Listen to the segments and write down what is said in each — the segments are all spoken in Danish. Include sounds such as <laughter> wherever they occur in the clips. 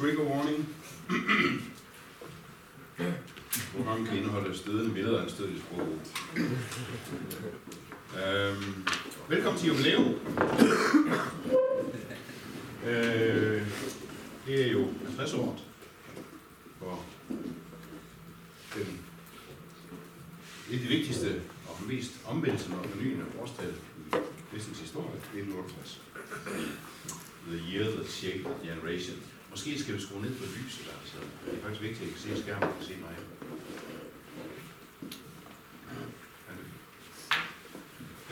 trigger warning. Programmet kan indeholde stødende billeder af en stødelig sprog. Øhm, velkommen til jubilæum. øh, det er jo 50 år for den, det er det vigtigste og mest omvæltende og fornyende årstal i vestens historie, 1968. The year that shaped the generation. Måske skal vi skrue ned på lyset, altså. Det er faktisk vigtigt, at I kan se skærmen og se mig.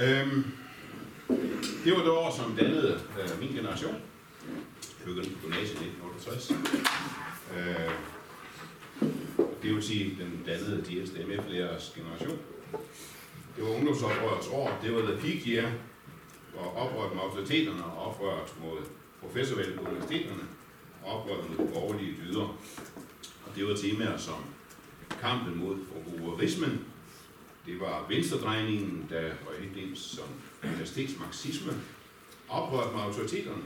Øhm, det var det år, som dannede øh, min generation. Jeg begyndte på gymnasiet i 1968. Øh, det vil sige, den dannede de ældste MF-lærers generation. Det var ungdomsoprørets år. Det var the peak year, hvor oprøret med autoriteterne og oprøret mod professorvalget på universiteterne oprør mod borgerlige dyder. Og det var temaer som kampen mod forbrugerismen, det var venstredrejningen, der var helt som universitetsmarxisme, oprøret med autoriteterne,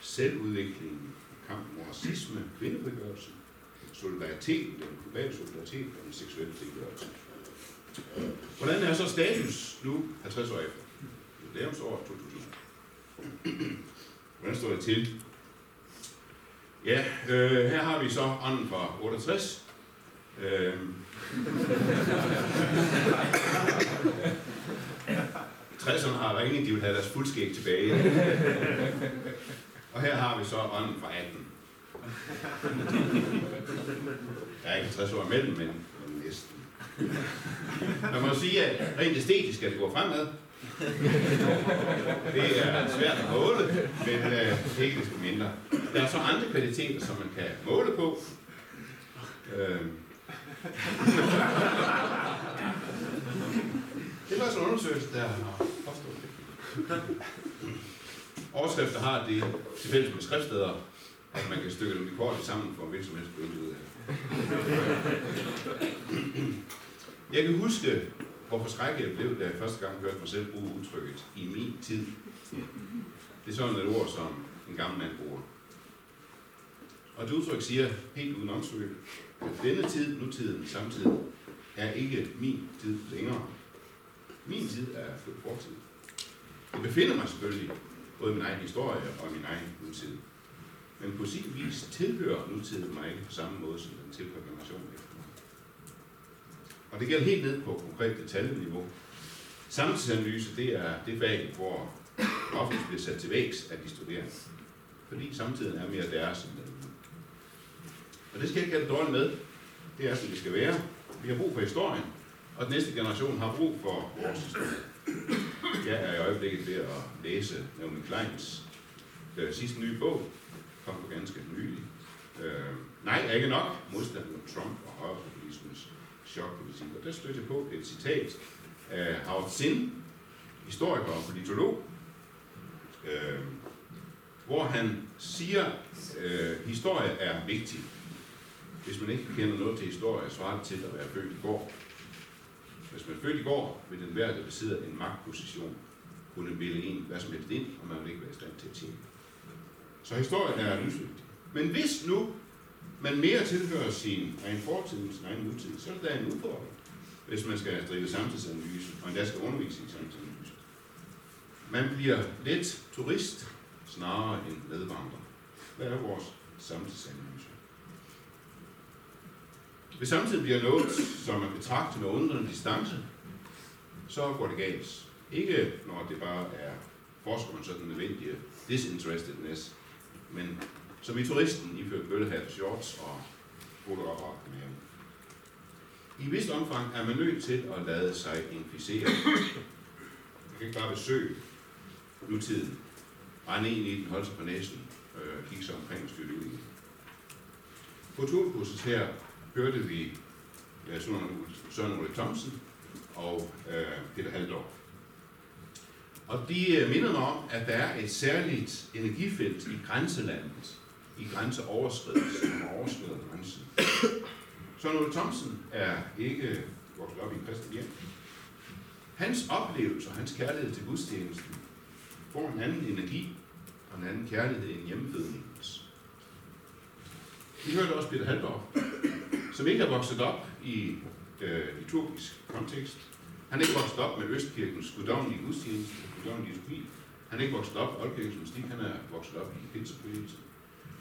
selvudviklingen, kampen mod racisme, kvindefrigørelse, solidaritet, den globale solidaritet og den seksuelle frigørelse. Hvordan er så status nu 50 år efter? Jubilæumsår 2000. Hvordan står det til? Ja, øh, her har vi så ånden fra 68. Øh, 60'erne har ringet, de vil have deres fuldskæg tilbage. Og her har vi så ånden fra 18. Der er ikke 60 år imellem, men, næsten. Man må sige, at rent æstetisk skal det gå fremad. Det er svært at måle, men øh, ikke desto mindre. Der er så andre kvaliteter, som man kan måle på. Øh, det var sådan en undersøgelse, der har påstået det. Overskrifter har det til fælles med skriftsteder, at man kan stykke dem i sammen for hvilken som helst ud af. Jeg kan huske, hvor forskrækket jeg blev, da jeg første gang hørte mig selv bruge udtrykket i min tid. Det er sådan et ord, som en gammel mand bruger. Og det udtryk siger helt uden omsøg, at denne tid, nutiden, samtiden, er ikke min tid længere. Min tid er fortid. Jeg befinder mig selvfølgelig både i min egen historie og min egen nutid. Men på sin vis tilhører nutiden mig ikke på samme måde, som den tilhører generationen. Og det gælder helt ned på konkret detaljeniveau. Samtidsanalyse, det er det fag, hvor ofte bliver sat til vægs af de studerende. Fordi samtiden er mere deres end den. Og det skal jeg ikke have det dårligt med. Det er, som det skal være. Vi har brug for historien, og den næste generation har brug for vores historie. Jeg er i øjeblikket ved at læse Naomi Kleins øh, sidste nye bog, kom på ganske nylig. Øh, nej, er ikke nok. Modstand mod Trump og højrepopulismens chokpolitik. Og der stødte jeg på et citat af Howard Zinn, historiker og politolog, øh, hvor han siger, øh, historie er vigtig. Hvis man ikke kender noget til historie, svarer det til at være født i går. Hvis man er født i går, vil den være, der besidder en magtposition, kunne ville en hvad som helst ind, og man vil ikke være i stand til at tjene. Så historien er livsvigtig. Men hvis nu man mere tilhører sin egen fortid end sin egen nutid, så er det da en udfordring, hvis man skal drive samtidsanalyse, og endda skal undervise i samtidsanalyse. Man bliver lidt turist, snarere end medvandrer. Hvad er vores samtidsanalyse? Hvis samtidig bliver noget, som man betragter med undrende distance, så går det galt. Ikke når det bare er forskerens sådan nødvendige disinterestedness, men som i turisten iført bøllehat, shorts og fotoapparat med I vist omfang er man nødt til at lade sig inficere. Man kan ikke bare besøge nutiden, rende ind i den, holde sig på næsen, øh, kigge sig omkring og styrte ud i På turkurset her hørte vi ja, Søren Ole Thomsen og øh, Peter Haldorf. Og de øh, mindede minder mig om, at der er et særligt energifelt i grænselandet, i grænseoverskridelse, som overskrider grænsen. Søren Ole Thomsen er ikke vokset op i en kristen hjem. Hans oplevelse og hans kærlighed til gudstjenesten får en anden energi og en anden kærlighed end hjemmefødningens. Vi hørte også Peter Halldorf, som ikke er vokset op i øh, liturgisk kontekst. Han er ikke vokset op med Østkirkens guddommelige gudstjeneste, guddommelige liturgi. Han er ikke vokset op i Oldkirkens mystik, han er vokset op i pinsebevægelsen.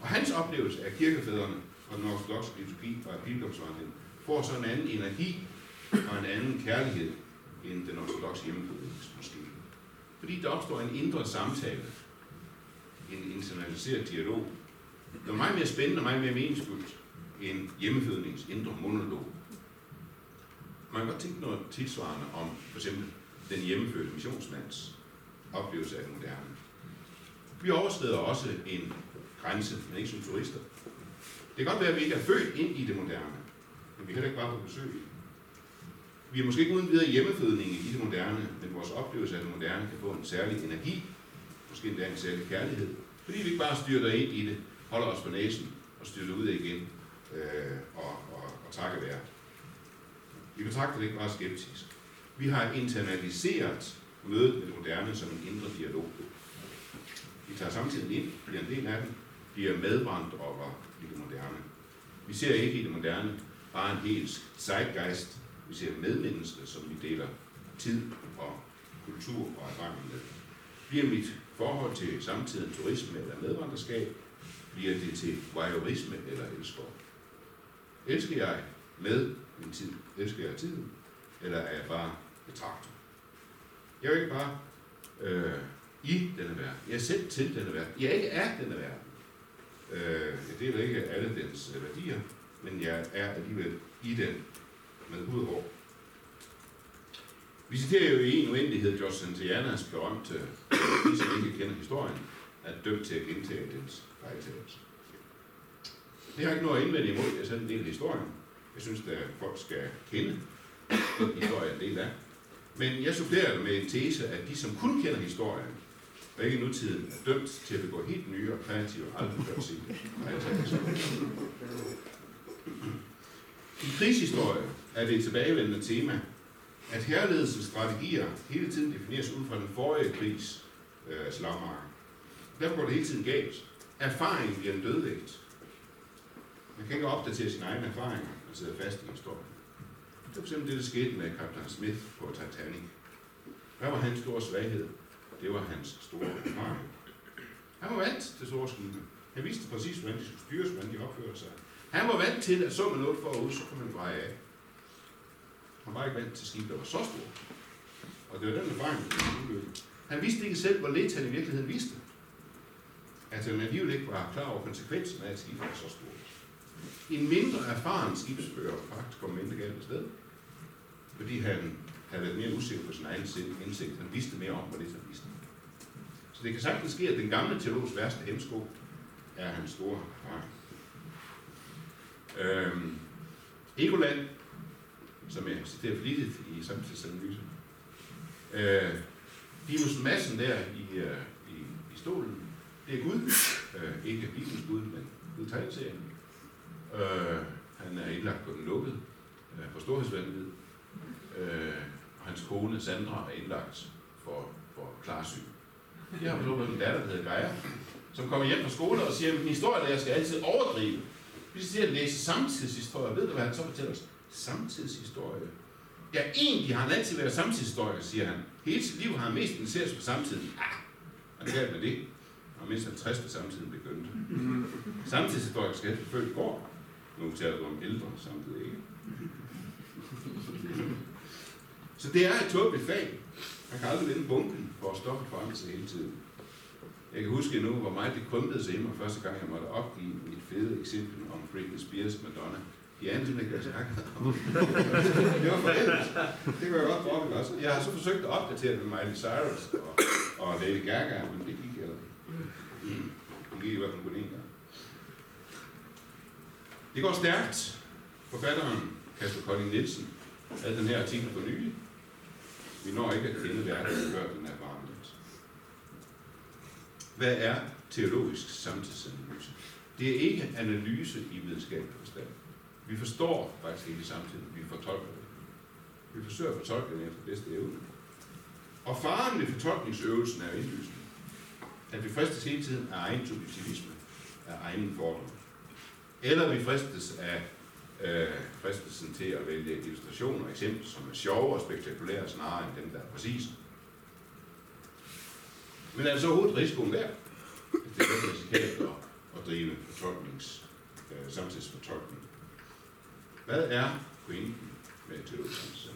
Og hans oplevelse af kirkefædrene og den ortodoxe liturgi og pilgrimsvandringen får så en anden energi og en anden kærlighed end den ortodoxe hjemmefødelse måske. Fordi der opstår en indre samtale, en internaliseret dialog. der er meget mere spændende og meget mere meningsfuldt end hjemmefødningens indre monolog. Man kan godt tænke noget tilsvarende om for eksempel den hjemmefødte missionsmands oplevelse af det moderne. Vi overskrider også en grænse, men ikke som turister. Det kan godt være, at vi ikke er født ind i det moderne, men vi kan ikke bare på besøg. Vi er måske ikke uden videre hjemmefødning i det moderne, men vores oplevelse af det moderne kan få en særlig energi, måske endda en særlig kærlighed, fordi vi ikke bare styrter ind i det, holder os på næsen og styrter ud igen øh, og, og, og takker være. Vi betragter det ikke bare skeptisk. Vi har internaliseret mødet med det moderne som en indre dialog. Vi tager samtidig ind, bliver en del af den, bliver medvandrere i det moderne. Vi ser ikke i det moderne bare en helt zeitgeist. Vi ser medmennesker, som vi deler tid og kultur og erfaring med. Bliver mit forhold til samtiden turisme eller medvandrerskab, bliver det til voyeurisme eller elsker? Elsker jeg med min tid? Elsker jeg tiden? Eller er jeg bare betragter? Jeg er ikke bare øh, i denne verden. Jeg er selv til denne verden. Jeg er ikke af denne verden. Øh, jeg deler ikke alle dens øh, værdier, men jeg er alligevel i den med hud og. Vi citerer jo i en uendelighed George Santianas berømte, øh, de som ikke kender historien, er dømt til at gentage dens fejltagelse. Det har ikke noget at indvende imod, jeg er selv en del af historien. Jeg synes, at folk skal kende den historie, en del af. Men jeg supplerer det med en tese, at de, som kun kender historien, og ikke nutiden, er dømt til at begå helt nye og kreative aldrig før set I krigshistorie er det et tilbagevendende tema, at herledelsens strategier hele tiden defineres ud fra den forrige krigs øh, slagmark. Derfor går det hele tiden galt. Erfaring bliver en dødvægt. Man kan ikke opdatere sine egne erfaringer og sidde fast i historien. Det var fx det, der skete med kaptajn Smith på Titanic. Hvad var hans store svaghed? Det var hans store erfaring. Han var vant til store skibe. Han vidste præcis, hvordan de skulle styres, hvordan de opførte sig. Han var vant til, at så man noget forud, så kunne man dreje af. Han var ikke vant til skibe, der var så store. Og det var den erfaring, der Han vidste ikke selv, hvor lidt han i virkeligheden vidste. At altså, han alligevel ikke var klar over konsekvensen af, at skibet var så stort. En mindre erfaren skibsfører faktisk kom mindre galt af sted. Fordi han havde været mere usikker på sin egen indsigt. Han vidste mere om, hvad det han vidste. Så det kan sagtens ske, at den gamle teologs værste hemsko er hans store fejl. Øhm, Egoland, som jeg citerer flittigt i samtidsanalyse. Øh, Dimus Madsen der i, øh, i, i stolen, det er Gud. Øh, ikke Bibelens Gud, men Gud tegneserien. Øh, han er indlagt på den lukkede øh, for storhedsvandet. Øh, og hans kone Sandra er indlagt for, for klarsyn. Jeg har forstået en datter, der hedder Geir, som kommer hjem fra skole og siger, at min historielærer skal altid overdrive. Vi skal at læse samtidshistorie. Ved du, hvad han så fortæller os? Samtidshistorie. Ja, egentlig har han altid været samtidshistoriker, siger han. Hele sit liv har han mest interesseret sig på samtiden. Ah, og det er med det. Og mindst 50, da samtiden begyndte. Samtidshistoriker skal selvfølgelig født i går. Nu taler du om ældre samtidig ikke. Så det er et tåbeligt fag. Man kan aldrig vinde bunken for at stoppe forandre sig hele tiden. Jeg kan huske nu, hvor meget det krympede sig i mig første gang, jeg måtte opgive mit fede eksempel om Britney Spears Madonna. De ikke, hvad jeg snakkede om. <laughs> det var forældet. Det kan jeg godt droppe også. Jeg har så forsøgt at opdatere det med Miley Cyrus og, og Lady Gaga, men det gik ikke. Det gik i hvert fald kun én gang. Det går stærkt. Forfatteren Kasper Kolding Nielsen havde den her artikel for nylig. Vi når ikke at kende verden, før den er forandret. Hvad er teologisk samtidsanalyse? Det er ikke analyse i videnskabelig forstand. Vi forstår faktisk ikke samtidig, vi fortolker det. Vi forsøger at fortolke det efter bedste evne. Og faren ved fortolkningsøvelsen er indlysende. At vi fristes hele tiden af egen subjektivisme, af egen fordomme. Eller vi fristes af øh, fristelsen til at vælge illustrationer og eksempler, som er sjove og spektakulære, snarere end dem, der er præcise. Men er det så overhovedet risikoen der? Det er risikabelt at, at drive fortolknings, øh, samtidsfortolkning. Hvad er pointen med teologisk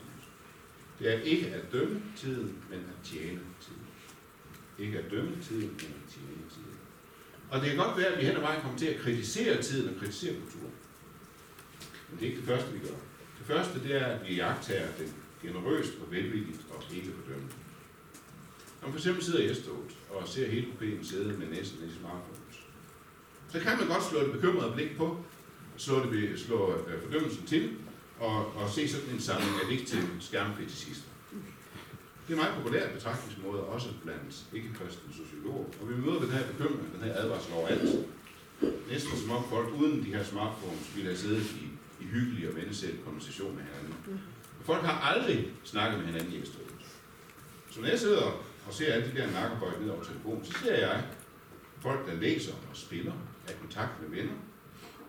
Det er ikke at dømme tiden, men at tjene tiden. Ikke at dømme tiden, men at tjene tiden. Og det kan godt være, at vi hen ad vejen kommer til at kritisere tiden og kritisere kulturen. Men det er ikke det første, vi gør. Det første, det er, at vi jagter den generøst og velvilligt og ikke fordømmende. Når man for eksempel sidder i s og ser hele problemet sidde med næsten i smartphones, så kan man godt slå et bekymret blik på, slå, det, slå øh, fordømmelsen til, og, og se sådan en samling af til skærmfetisister. Det er en meget populær betragtningsmåde, også blandt ikke-kristne sociologer. Og vi møder den her bekymring, den her advarsel overalt. Næsten som om folk uden de her smartphones ville have siddet i, i hyggelige og vennesætte konversationer herinde. Folk har aldrig snakket med hinanden i Østrig. Så når jeg sidder og ser alle de der nakkebøj ned over telefonen, så ser jeg folk, der læser og spiller, er i kontakt med venner,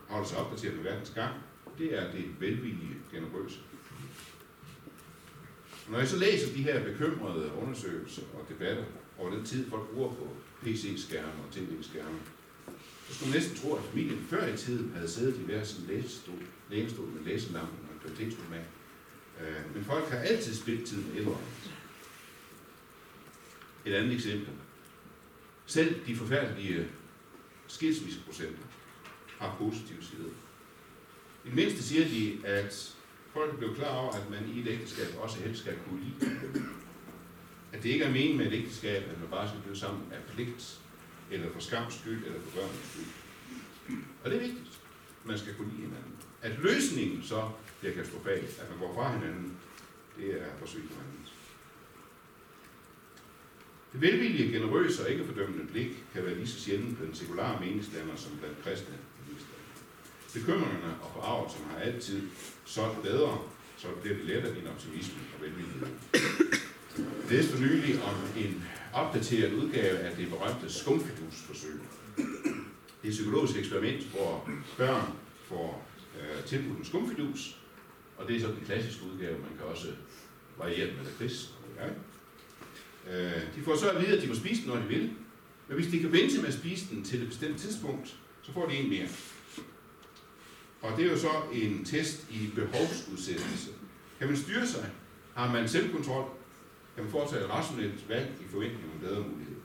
holder sig opdateret på verdens gang. Det er det velvillige generøse. Og når jeg så læser de her bekymrede undersøgelser og debatter over den tid, folk bruger på PC-skærme og tv-skærme, så skulle man næsten tro, at familien før i tiden havde siddet i hver sin læsestol, lænestol med læselampen og kvalitetsroman. Øh, men folk har altid spildt tiden ældre. Et andet eksempel. Selv de forfærdelige skilsmisseprocenter har positive sider. I det mindste siger de, at folk blev klar over, at man i et ægteskab også helst skal kunne lide. At det ikke er meningen med et ægteskab, at man bare skal blive sammen af pligt, eller for skams skyld, eller for børnens skyld. Og det er vigtigt. Man skal kunne lide hinanden. At løsningen så bliver katastrofal, at man går fra hinanden, det er forsøgt på. Det velvillige, generøse og ikke fordømmende blik kan være lige så sjældent blandt sekulære meningsdannere som blandt kristne Bekymringerne og forarvelserne har altid solgt bedre, så bliver det af din optimisme og velvillighed. er for nylig om en opdateret udgave af det berømte skumfidusforsøg. Det er et psykologisk eksperiment, hvor børn får øh, tilbudt en skumfidus, og det er så den klassiske udgave, man kan også variere med lakrids. Ja. Øh, de får så at vide, at de må spise den, når de vil, men hvis de kan vente med at spise den til et bestemt tidspunkt, så får de en mere. Og det er jo så en test i behovsudsættelse. Kan man styre sig? Har man selvkontrol? Kan man foretage et rationelt valg i forventning om bedre mulighed?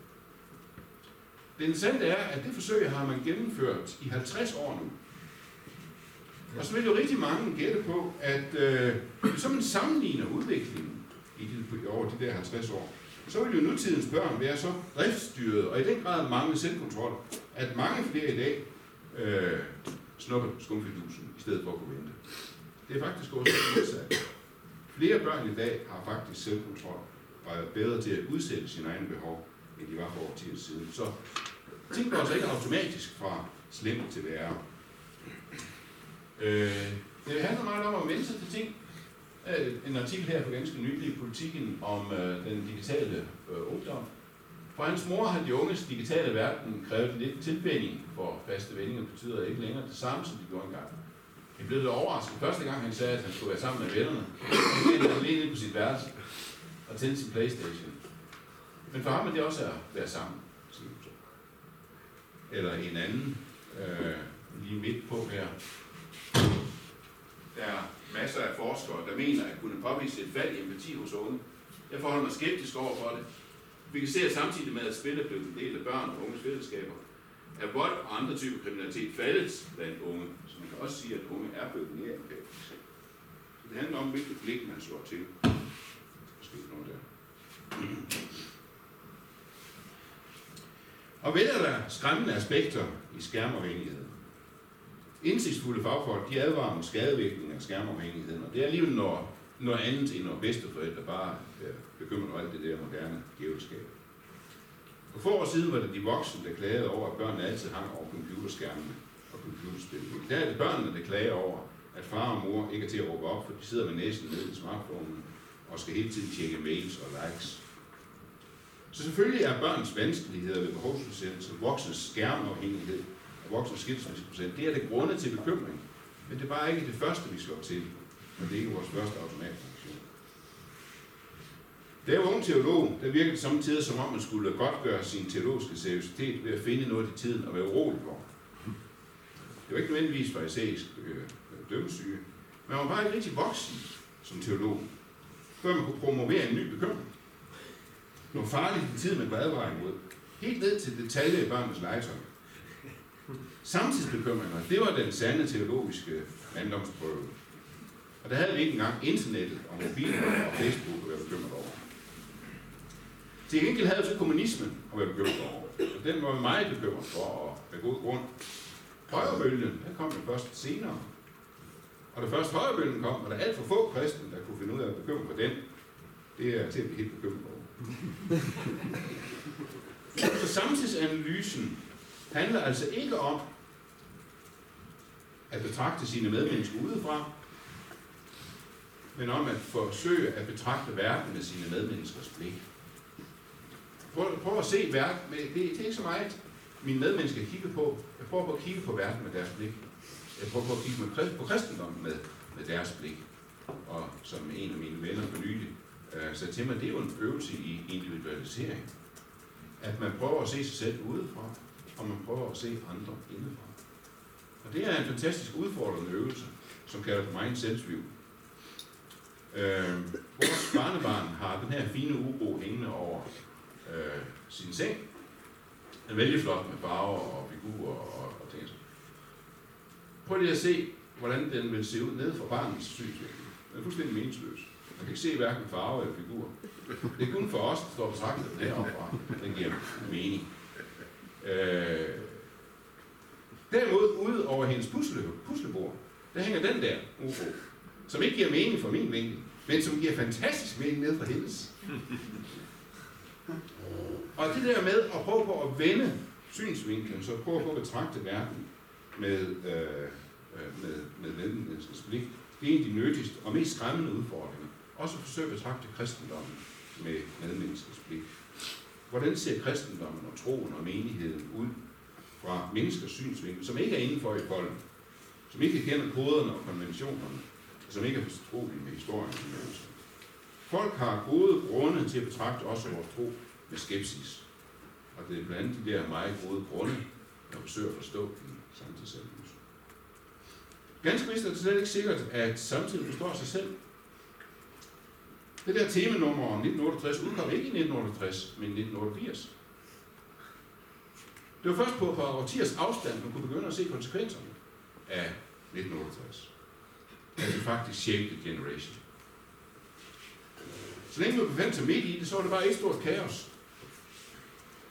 Det interessante er, at det forsøg har man gennemført i 50 år nu. Og så vil jo rigtig mange gætte på, at øh, hvis man sammenligner udviklingen i de, over de der 50 år, så vil jo nutidens børn være så driftsstyret og i den grad mangle selvkontrol, at mange flere i dag øh, snupper skumfidusen, i stedet for at kunne vente. Det er faktisk også modsat. Flere børn i dag har faktisk selvkontrol og er bedre til at udsætte sine egne behov, end de var for årtier siden. Så ting går altså ikke automatisk fra slemt til værre. Øh, det handler meget om at vende sig til ting. Øh, en artikel her for ganske nylig i politikken om øh, den digitale øh, ungdom, for hans mor har de unges digitale verden krævet lidt tilvænning for faste vendinger, betyder ikke længere det samme, som de gjorde engang. Jeg blev lidt overrasket. Første gang han sagde, at han skulle være sammen med vennerne, Han blev alene på sit værelse og tændte sin Playstation. Men for ham er det også at være sammen. Eller en anden, øh, lige midt på her. Der masser af forskere, der mener at kunne påvise et fald i empati hos unge. Jeg forholder mig skeptisk over for det. Vi kan se, at samtidig med at spil er blevet en del af børn og unges fællesskaber, er vold og andre typer kriminalitet faldet blandt unge. Så man kan også sige, at unge er blevet mere empatiske. Det handler om, hvilket blik man slår til. Måske noget der. Og vel er der skræmmende aspekter i skærmafhængigheden. Indsigtsfulde fagfolk, de advarer om skadevirkningen af skærmafhængigheden, og det er alligevel noget, noget andet end når bedsteforældre bare øh, bekymrer sig alt det der moderne djævelskab. For få år siden var det de voksne, der klagede over, at børnene altid hang over computerskærmene og computerspil. I dag er det børnene, der klager over, at far og mor ikke er til at råbe op, for de sidder med næsen nede i smartphonen og skal hele tiden tjekke mails og likes. Så selvfølgelig er børns vanskeligheder ved behovsudsættelse, voksnes skærmafhængighed og skilsmisseprocent, det er det grunde til bekymring. Men det er bare ikke det første, vi slår til. Og det er ikke vores første automatfunktion. Da jeg var ung teolog, der virkede det samtidig som om, man skulle godtgøre sin teologiske seriøsitet ved at finde noget i tiden og være urolig for. Det var ikke nødvendigvis farisæisk øh, øh dømmesyge, men man var bare ikke rigtig voksen som teolog, før man kunne promovere en ny bekymring. Noget farligt i tiden, man kunne advare imod. Helt ned til detaljer i børnenes legetøj. Samtidsbekymringer, det var den sande teologiske manddomsprøve. Og der havde vi ikke engang internettet og mobiler og Facebook at være bekymret over. Til gengæld havde så kommunismen at være bekymret over. Og den var meget bekymret for, og med god grund. Højrebølgen, den kom jo først senere. Og da først højrebølgen kom, var der alt for få kristne, der kunne finde ud af at bekymre for den. Det er til at blive helt bekymret over. <laughs> Så samtidsanalysen handler altså ikke om at betragte sine medmennesker udefra, men om at forsøge at betragte verden med sine medmenneskers blik. Prøv, prøv at se verden. Med, det, det er ikke så meget, mine medmennesker kigger på. Jeg prøver på at kigge på verden med deres blik. Jeg prøver på at kigge med, på kristendommen med, med deres blik. Og som en af mine venner for nylig øh, sagde til mig, det er jo en øvelse i individualisering. At man prøver at se sig selv udefra, og man prøver at se andre indefra. Og det er en fantastisk udfordrende øvelse, som kalder på mig View. Øh, vores barnebarn har den her fine uro hængende over øh, sin seng. Den er vældig flot med farver og figurer og, og ting. Prøv lige at se, hvordan den vil se ud ned fra barnets synsvinkel. Den er fuldstændig meningsløs. Man kan ikke se hverken farve eller figur. Det er kun for os, der står betragtet den heroppe. Den giver mening. Øh, derimod, ude over hendes pusle, puslebord, der hænger den der ufo, som ikke giver mening for min vinkel, men som giver fantastisk mening ned fra hendes. Og det der med at prøve på at vende synsvinklen, så prøve på at betragte verden med, øh, øh med, med medmenneskets blik, det er en af de nyttigste og mest skræmmende udfordringer. Også at forsøge at betragte kristendommen med medmenneskets blik. Hvordan ser kristendommen og troen og menigheden ud fra menneskers synsvinkel, som ikke er indenfor i folden, som ikke kender koderne og konventionerne, og som ikke er fortrolige med historien Folk har gode grunde til at betragte også vores tro med skepsis. Og det er blandt andet de der meget gode grunde, der forsøger at forstå den samtidsanalyse. Ganske vist er det slet ikke sikkert, at samtiden forstår sig selv. Det der temanummer om 1968 udkom ikke i 1968, men i 1988. Det var først på et par årtiers afstand, man kunne begynde at se konsekvenserne af 1968. At det faktisk shaped the generation. Så længe man befandt sig midt i det, så var det bare et stort kaos.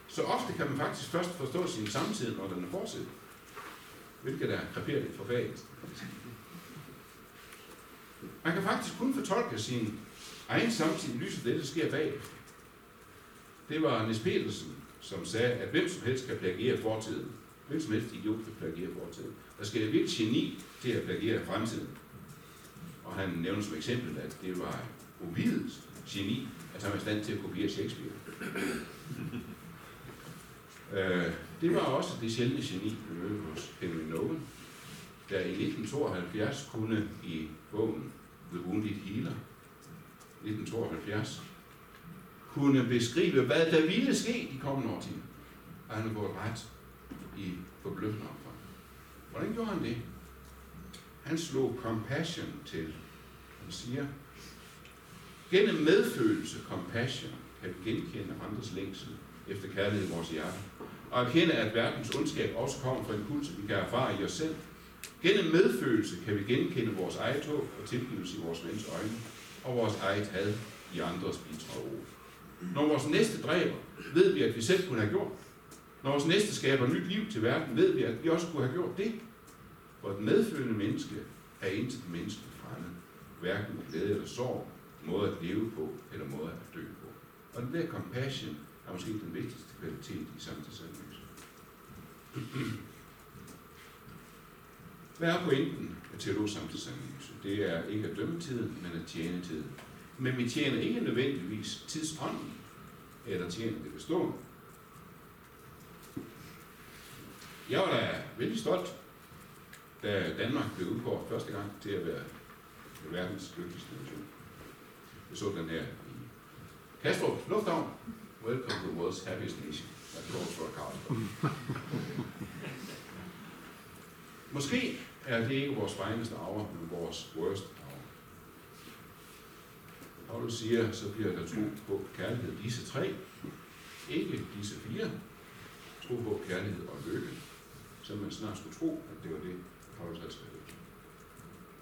Så ofte kan man faktisk først forstå sin samtid, når den er fortsat. Hvilket er kreperligt for faget. Man kan faktisk kun fortolke sin egen samtid i lyset af det, der sker bagefter. Det var Nis Petersen, som sagde, at hvem som helst kan plagiere fortiden. Hvem som helst idiot kan plagiere fortiden. Der skal et vildt geni til at plagiere fremtiden. Og han nævner som eksempel, at det var Ovids geni, at han var i stand til at kopiere Shakespeare. <laughs> øh, det var også det sjældne geni, vi mødte hos Henry Nolan, der i 1972 kunne i bogen The Wounded Healer, 1972, kunne beskrive, hvad der ville ske de kommende årtier. Og han har gået ret i forbløffende omfang. Hvordan gjorde han det? Han slog compassion til. Han siger, gennem medfølelse, compassion, kan vi genkende andres længsel efter kærlighed i vores hjerte. Og erkende, at verdens ondskab også kommer fra en puls, vi kan erfare i os selv. Gennem medfølelse kan vi genkende vores eget håb og tilgivelse i vores vens øjne, og vores eget had i andres bitre ord. Når vores næste dræber, ved vi, at vi selv kunne have gjort. Når vores næste skaber nyt liv til verden, ved vi, at vi også kunne have gjort det. For et medfølende menneske er intet menneske fremmed. Hverken glæde eller sorg, måde at leve på, eller måde at dø på. Og den der compassion er måske den vigtigste kvalitet i samtidsanalyse. Hvad er pointen af teologisk samtidsanalyse? Det er ikke at dømme tiden, men at tjene tiden. Men vi tjener ikke nødvendigvis tidsånden, eller tjener det bestående. Jeg var da vældig stolt, da Danmark blev udkåret første gang til at være verdens lykkeligste nation. Jeg så den her i Kastrup Lufthavn. Welcome to the world's happiest nation. Der calls for a Måske er det ikke vores fineste hour, men vores worst. Paulus siger, så bliver der tro på kærlighed disse tre, ikke disse fire. Tro på kærlighed og lykke, så man snart skulle tro, at det var det, Paulus havde skrevet.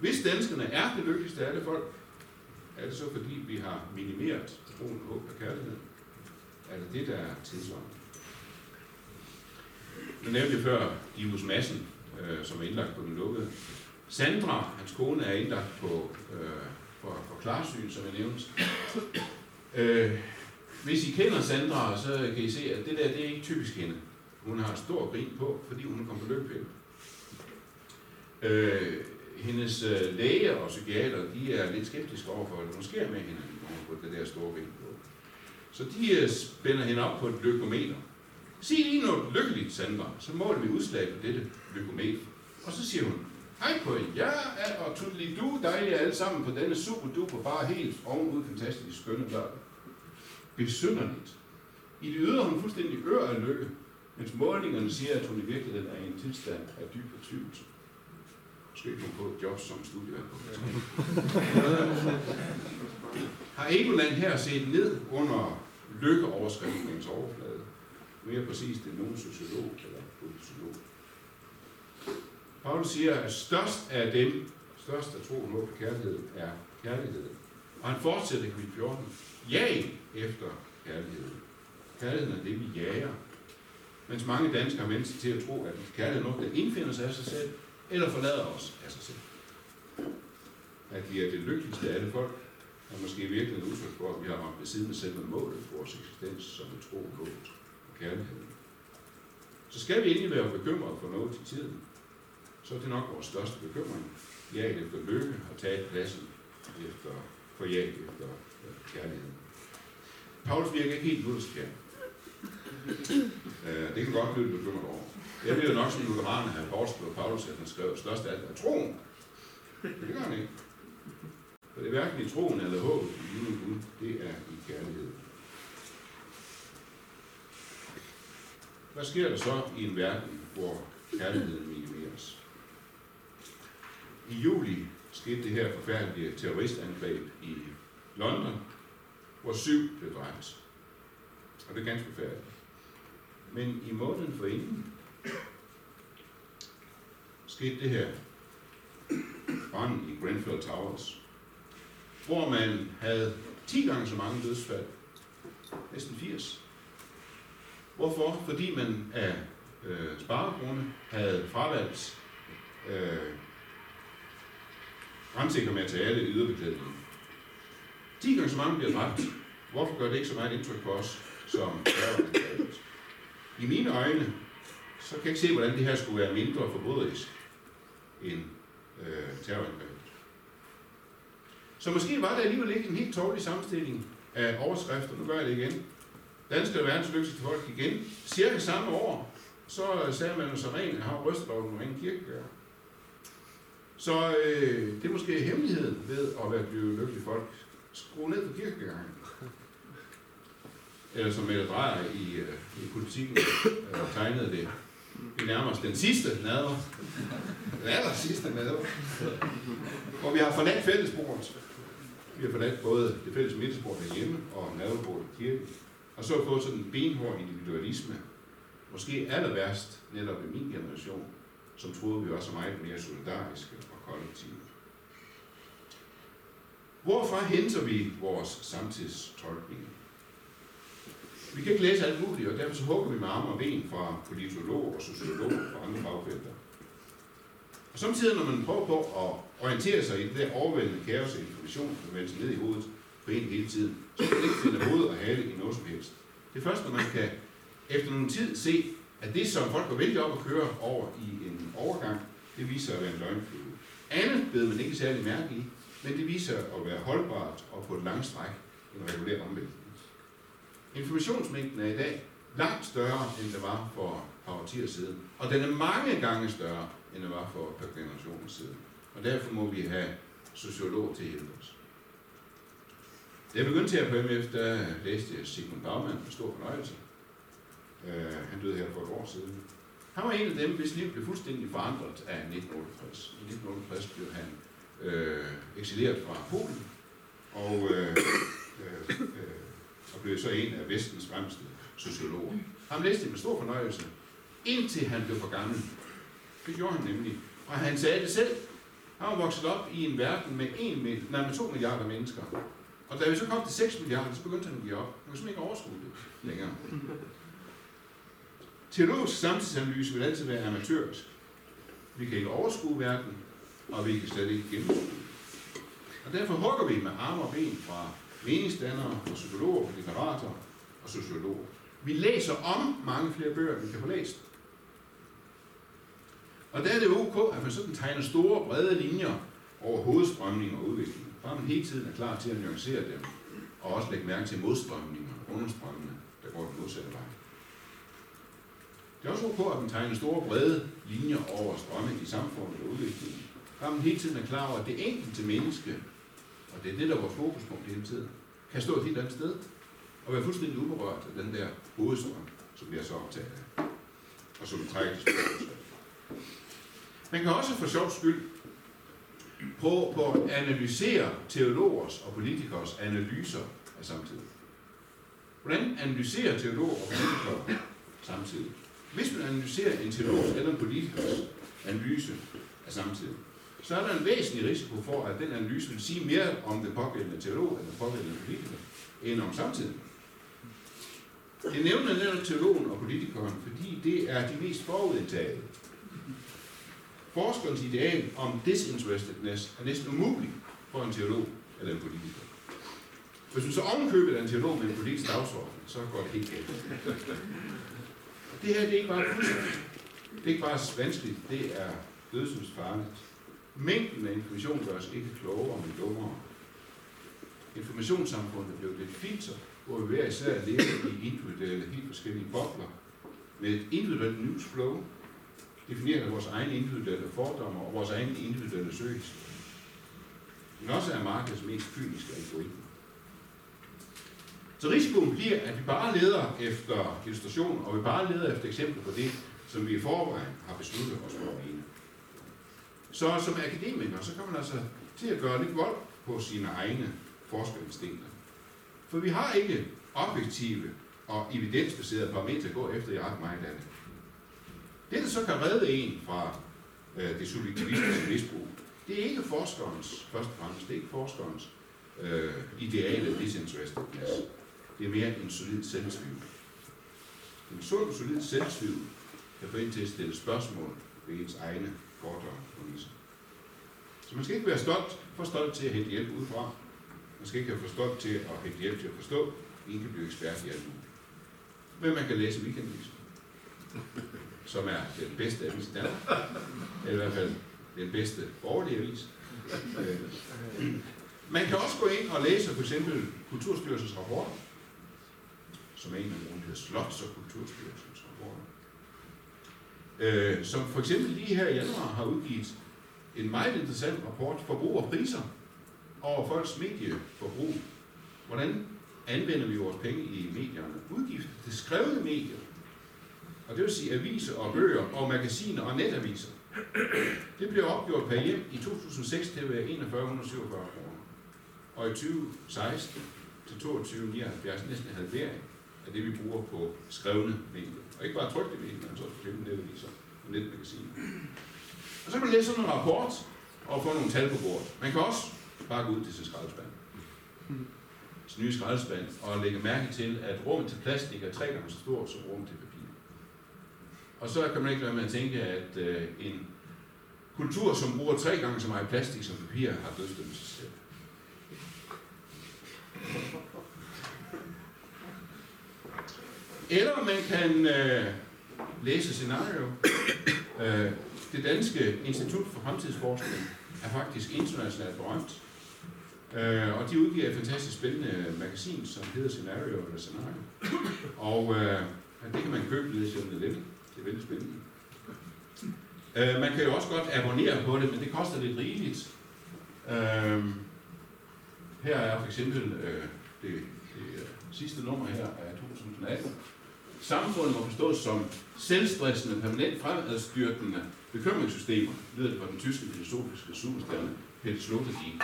Hvis danskerne er det lykkeligste af alle folk, er det så fordi, vi har minimeret troen, håb og kærlighed? Er det det, der er tidsvarende? Nu nævnte jeg før Divus Madsen, øh, som er indlagt på den lukkede. Sandra, hans kone, er indlagt på, øh, for, for klarsyn, som jeg nævnte. Øh, hvis I kender Sandra, så kan I se, at det der, det er ikke typisk hende. Hun har en stor grin på, fordi hun er kommet på løbpind. Øh, hendes øh, læger og psykiater, de er lidt skeptiske over for, hvad der sker med hende, når hun får det der store grin på. Så de øh, spænder hende op på et lykometer. Sig lige noget lykkeligt, Sandra, så måler vi udslag på dette lykometer. Og så siger hun, hej på jer er og du dejlige alle sammen på denne super duper bare helt ovenud fantastisk skønne lørdag. Besynderligt. I det ydre hun fuldstændig ør af lykke, mens målingerne siger, at hun i virkeligheden er i en tilstand af dyb fortvivlelse. Måske hun få et job som studievært på <laughs> Har Egoland her set ned under lykkeoverskriftens overflade? Mere præcist end nogen sociolog eller politolog. Paulus siger, at størst af dem, størst af troen og kærlighed, er kærligheden. Og han fortsætter i 14. Jag efter kærligheden. Kærligheden er det, vi jager. Mens mange danskere har mennesker sig til at tro, at kærlighed er noget, der indfinder sig af sig selv, eller forlader os af sig selv. At vi er det lykkeligste af alle folk, er måske virkelig et udtryk for, at vi har ramt ved siden af selve målet for vores eksistens, som en tro, håb og kærlighed. Så skal vi egentlig være bekymret for noget til tiden, så er det nok vores største bekymring. Ja, efter lykke og tage pladsen efter, for ja efter øh, kærligheden. Paulus virker ikke helt luthersk her. Uh, det kan godt blive bekymret over. Jeg bliver jo nok som lutheraner have foreslået Paulus, at han skrev størst af alt af troen. Men det gør han ikke. For det er hverken i troen eller håbet i Gud, det er i kærlighed. Hvad sker der så i en verden, hvor kærligheden i i juli skete det her forfærdelige terroristangreb i London, hvor syv blev dræbt. Og det er ganske forfærdeligt. Men i måneden for inden skete det her brand i Grenfell Towers, hvor man havde 10 gange så mange dødsfald, næsten 80. Hvorfor? Fordi man af øh, sparegrunde havde fravalgt øh, brandsikker materiale i yderbeklædningen. 10 gange så mange bliver dræbt. Hvorfor gør det ikke så meget indtryk på os som terrorangrebet? I mine øjne, så kan jeg ikke se, hvordan det her skulle være mindre forbryderisk end øh, terrorangrebet. Så måske var der alligevel ikke en helt tårlig sammenstilling af overskrifter. Nu gør jeg det igen. Danskere er verdens lykkeligste folk igen. Cirka samme år, så sagde man jo så rent, har rystet over den ren kirkegør. Så øh, det er måske hemmeligheden ved at være blevet lykkelig folk. Skru ned på kirkegangen. Eller som Mette Drejer i, øh, i politikken øh, tegnede det. Vi nærmer os den sidste nader. Den aller sidste nader. Hvor vi har forladt fællesbordet. Vi har forladt både det fælles middagsbord derhjemme og nadebordet i kirken. Og så har fået sådan en benhård individualisme. Måske aller værst netop i min generation, som troede, vi var så meget mere solidariske kollektivet. Hvorfra henter vi vores samtidstolkning? Vi kan ikke læse alt muligt, og derfor så hugger vi med arme og ben fra politologer og sociologer og andre fagfelter. Og samtidig, når man prøver på at orientere sig i det der overvældende kaos af information, der vender ned i hovedet på en hele tiden, så kan man ikke finde hoved og hale i noget som helst. Det er først, når man kan efter nogen tid se, at det, som folk går vældig op og kører over i en overgang, det viser at være en løgnflue. Andet blev man ikke særlig mærke i, men det viser at være holdbart og på et langt stræk en regulær omvæltning. Informationsmængden er i dag langt større, end det var for et par årtier siden. Og den er mange gange større, end det var for et par generationer siden. Og derfor må vi have sociolog til at hjælpe os. Da jeg begyndte her på MF, der læste jeg Sigmund Baumann med stor fornøjelse. Uh, han døde her for et år siden. Han var en af dem, hvis liv blev fuldstændig forandret af 1968. I 1968 blev han øh, eksileret fra Polen, og, øh, øh, øh, og blev så en af vestens fremmeste sociologer. Han læste det med stor fornøjelse, indtil han blev for gammel. Det gjorde han nemlig. Og han sagde det selv. Han var vokset op i en verden med, 1, nej, med 2 milliarder mennesker. Og da vi så kom til 6 milliarder, så begyndte han at give op. Han kunne simpelthen ikke overskue det længere. Teologisk samtidsanalyse vil altid være amatørisk. Vi kan ikke overskue verden, og vi kan slet ikke gennemskue Og derfor hugger vi med arme og ben fra meningsdannere, fra psykologer, litteratorer og sociologer. Vi læser om mange flere bøger, end vi kan få læst. Og der er det ok, at man sådan tegner store, brede linjer over hovedstrømninger og udvikling. Bare man hele tiden er klar til at nuancere dem, og også lægge mærke til modstrømninger og understrømmene, der går den modsatte vej. Det er også ok, at den tegner store, brede linjer over strømme i samfundet og udviklingen. Der man hele tiden er klar over, at det enkelte menneske, og det er det, der er vores fokuspunkt hele tiden, kan stå et helt andet sted, og være fuldstændig uberørt af den der hovedstrøm, som vi er så optaget af, og som trækker de store Man kan også for sjov skyld prøve på at analysere teologers og politikers analyser af samtiden. Hvordan analyserer teologer og politikere samtidig? Hvis man analyserer en teolog eller en politikers analyse af samtiden, så er der en væsentlig risiko for, at den analyse vil sige mere om den pågældende teolog eller den pågældende politiker, end om samtiden. Jeg nævner netop teologen og politikeren, fordi det er de mest forudindtagede. Forskerens ideal om disinterestedness er næsten umulig for en teolog eller en politiker. Hvis du så omkøber en teolog med en politisk dagsorden, så går det helt galt. Det her det er ikke bare det er ikke bare vanskeligt, det er dødsensfarligt. Mængden af information gør os ikke klogere, men dummere. Informationssamfundet blev et filter, hvor vi hver især lever i individuelle, helt forskellige bobler, med et individuelt newsflow, defineret af vores egne individuelle fordomme og vores egne individuelle søgehistorie. Men også er markedets mest kyniske algoritme. Så risikoen bliver, at vi bare leder efter illustration, og vi bare leder efter eksempler på det, som vi i forvejen har besluttet os for at mene. Så som akademiker, så kan man altså til at gøre lidt vold på sine egne forskerinstinkter. For vi har ikke objektive og evidensbaserede parametre at gå efter i ret meget af det. Det, der så kan redde en fra øh, det subjektivistiske misbrug, det er ikke forskerens, først og fremmest, det er ikke forskerens øh, ideale disinterestedness. Det er mere en solid selvtvivl. En sund, solid selvtvivl kan få en til at stille spørgsmål ved ens egne fordomme og præmisser. Så man skal ikke være stolt, for stolt til at hente hjælp udefra. Man skal ikke have for stolt til at hente hjælp til at forstå. Ingen kan blive ekspert i alt muligt. Men man kan læse weekendavisen, som er den bedste avis i Danmark. Eller i hvert fald den bedste borgerlige avis. <laughs> Man kan også gå ind og læse for eksempel Kulturstyrelsens rapporter som er en af nogle hedder Slots- og Kulturstyrelsens rapporter. Øh, som for eksempel lige her i januar har udgivet en meget interessant rapport, forbrug og priser over folks medieforbrug. Hvordan anvender vi vores penge i medierne? Udgifter til skrevne medier, og det vil sige aviser og bøger og magasiner og netaviser. Det blev opgjort per hjem i 2006 til at være 4147 kroner. Og i 2016 til 2279 næsten halvering af det, vi bruger på skrevne medier. Og ikke bare trykte medier, men også på netaviser og netmagasiner. Og så kan man læse sådan en rapport og få nogle tal på bordet. Man kan også bare gå ud til sin skraldespand. Sin nye skraldespand, og lægge mærke til, at rummet til plastik er tre gange så stort som rummet til papir. Og så kan man ikke lade med at tænke, at øh, en kultur, som bruger tre gange så meget plastik som papir, har dødsdømt sig selv. Eller man kan øh, læse scenario. Øh, det danske Institut for Fremtidsforskning er faktisk internationalt berømt. Øh, og de udgiver et fantastisk spændende magasin, som hedder Scenario eller Scenario. Og øh, det kan man købe nede i 7 Det er veldig spændende. Øh, man kan jo også godt abonnere på det, men det koster lidt rigeligt. Øh, her er for eksempel øh, det, det øh, sidste nummer her af 2018. Samfundet må forstås som selvstressende, permanent fremadstyrkende bekymringssystemer, lyder det fra den tyske filosofiske superstjerne Peter Sloterdijk.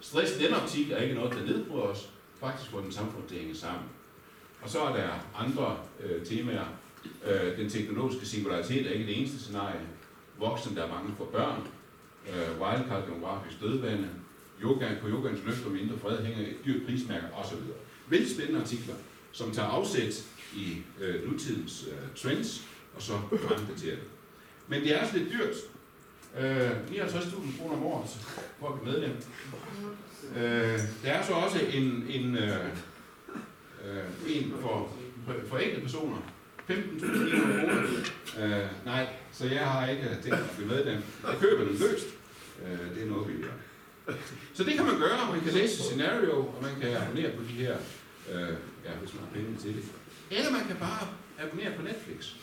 Stress i den optik er ikke noget, der nedbryder os. Faktisk får den samfund til at hænge sammen. Og så er der andre øh, temaer. Øh, den teknologiske singularitet er ikke det eneste scenarie. Voksne, der er mange for børn. Øh, wildcard geografisk dødvande. Yoga på yogans løft og mindre fred hænger et dyrt prismærke osv. Vældig spændende artikler, som tager afsæt i øh, nutidens øh, trends, og så fremdaterer det. Men det er også lidt dyrt. Øh, 59.000 kroner om året for at blive medlem. Øh, der er så også en, en, øh, øh, en for, for enkelte personer. 15.000 kroner. Øh, nej, så jeg har ikke tænkt mig at blive medlem. Jeg køber den løst. Øh, det er noget, vi gør. Så det kan man gøre. Man kan læse scenario, og man kan abonnere på de her, øh, ja, hvis man har penge til det. Eller man kan bare abonnere på Netflix.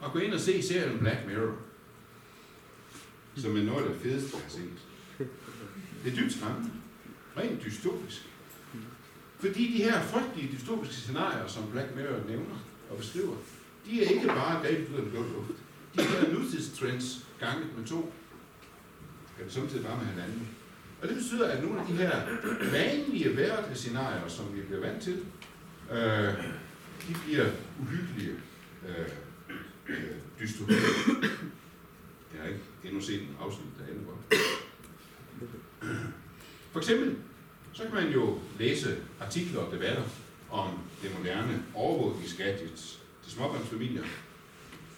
Og gå ind og se serien Black Mirror. Som er noget af det fedeste, jeg har set. Det er dybt skræmmende. Rent dystopisk. Fordi de her frygtelige dystopiske scenarier, som Black Mirror nævner og beskriver, de er ikke bare grebet ud af den blå luft. De er nutidstrends ganget med to, kan det samtidig bare med hinanden. Og det betyder, at nogle af de her vanlige hverdagsscenarier, som vi bliver vant til, øh, de bliver uhyggelige øh, øh, dystopier. Jeg har ikke endnu set en afsnit, der ender godt. For eksempel, så kan man jo læse artikler og debatter om det moderne overvågningsgadgets til småbørnsfamilier.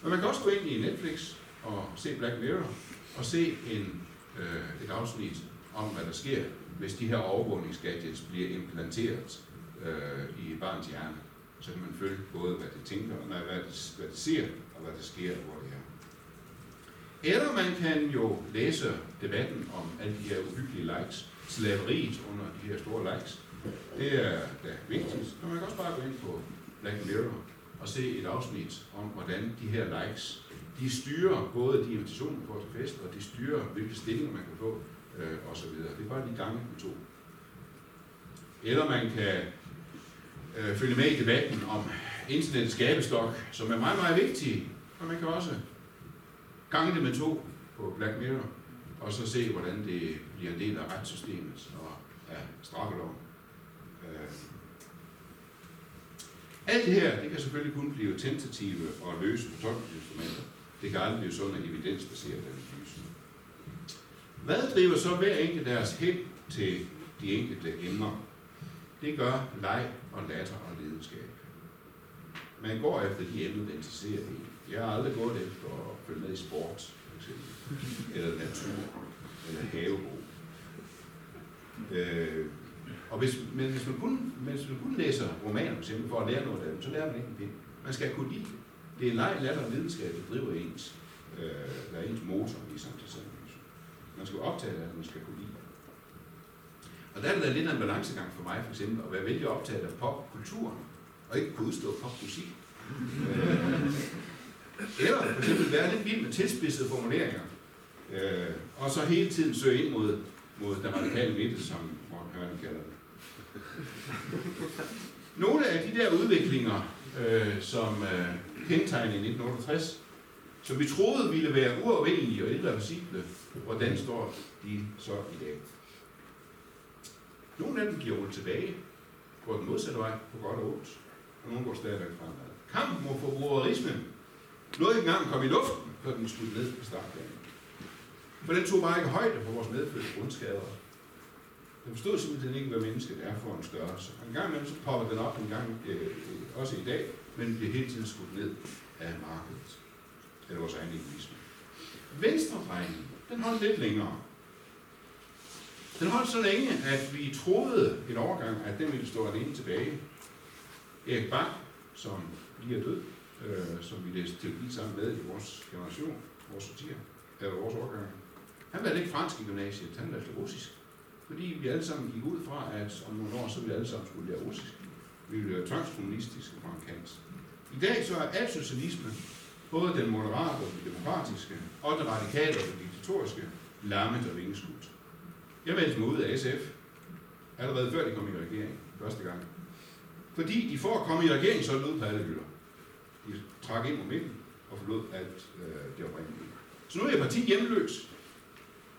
Men man kan også gå ind i Netflix og se Black Mirror og se en, øh, et afsnit om, hvad der sker, hvis de her overvågningsgadgets bliver implanteret øh, i barns hjerne. Så kan man følge både, hvad det tænker, nej, hvad, det, hvad det ser, og hvad der sker, hvor det er. Eller man kan jo læse debatten om alle de her uhyggelige likes, slaveriet under de her store likes. Det er da vigtigt. Men man kan også bare gå ind på Black Mirror og se et afsnit om, hvordan de her likes, de styrer både de invitationer, man får til fest, og de styrer, hvilke stillinger man kan få, øh, osv. Det er bare de gange med to. Eller man kan øh, følge med i debatten om internettets skabestok, som er meget, meget vigtig. Og man kan også gange det med to på Black Mirror, og så se, hvordan det bliver en del af retssystemet og af straffeloven. Øh. Alt det her, det kan selvfølgelig kun blive tentative og løse fortolkningsinstrumenter. Det kan aldrig blive sådan en evidensbaseret analyse. Hvad driver så hver enkelt deres hen til de enkelte emner? Det gør leg og latter og lidenskab. Man går efter de emner, der interesserer en. Jeg har aldrig gået efter at følge med i sport, for eksempel. Eller natur, eller havebrug. Øh, og hvis, men hvis man, kun, hvis man kun læser romaner, for eksempel, for at lære noget af dem, så lærer man ikke en pind. Man skal kunne lide det. Det er leg, latter og videnskab, der driver ens, øh, der er ens motor ligesom, i samtidig. Man skal optage det, man skal kunne. Og der er det lidt af en balancegang for mig, for eksempel, at være vældig optaget af popkulturen, og ikke kunne udstå popmusik. Øh, eller for eksempel være lidt vild med tilspidsede formuleringer. Øh, og så hele tiden søge ind mod, mod den radikale midte, som Morten Hørne kalder det. Nogle af de der udviklinger, øh, som øh, kendetegnede i 1968, som vi troede ville være uafhængige og irreversible, hvordan står de så i dag? Nogle af dem giver rullet tilbage, går den modsatte vej på godt og ondt, og nogle går stadigvæk fremad. Kampen mod forbrugerisme nåede ikke engang at komme i luften, før den skulle ned på startbanen. For den tog bare ikke højde for vores medfødte grundskader. Den forstod simpelthen ikke, hvad mennesket er for en størrelse. En gang imellem så popper den op en gang, øh, også i dag, men bliver hele tiden skudt ned af markedet. Eller vores egen egoisme. Venstredrejningen, den holdt lidt længere. Den holdt så længe, at vi troede et overgang, at den ville stå alene tilbage. Erik Bang, som lige er død, øh, som vi læste teologi sammen med i vores generation, vores sortier, eller vores årgang. Han valgte ikke fransk i gymnasiet, han valgte russisk. Fordi vi alle sammen gik ud fra, at om nogle år, så vi alle sammen skulle lære russisk. Vi ville være tvangskommunistiske fra en kant. I dag så er al socialisme, både den moderate og den demokratiske, og den radikale og den diktatoriske, lammet og vingeskudt. Jeg meldte mig ud af SF, allerede før de kom i regering første gang. Fordi de for at komme i regering, så lød på alle hylder. De trak ind på midten og forlod alt øh, det oprindelige. Så nu er jeg parti hjemløs.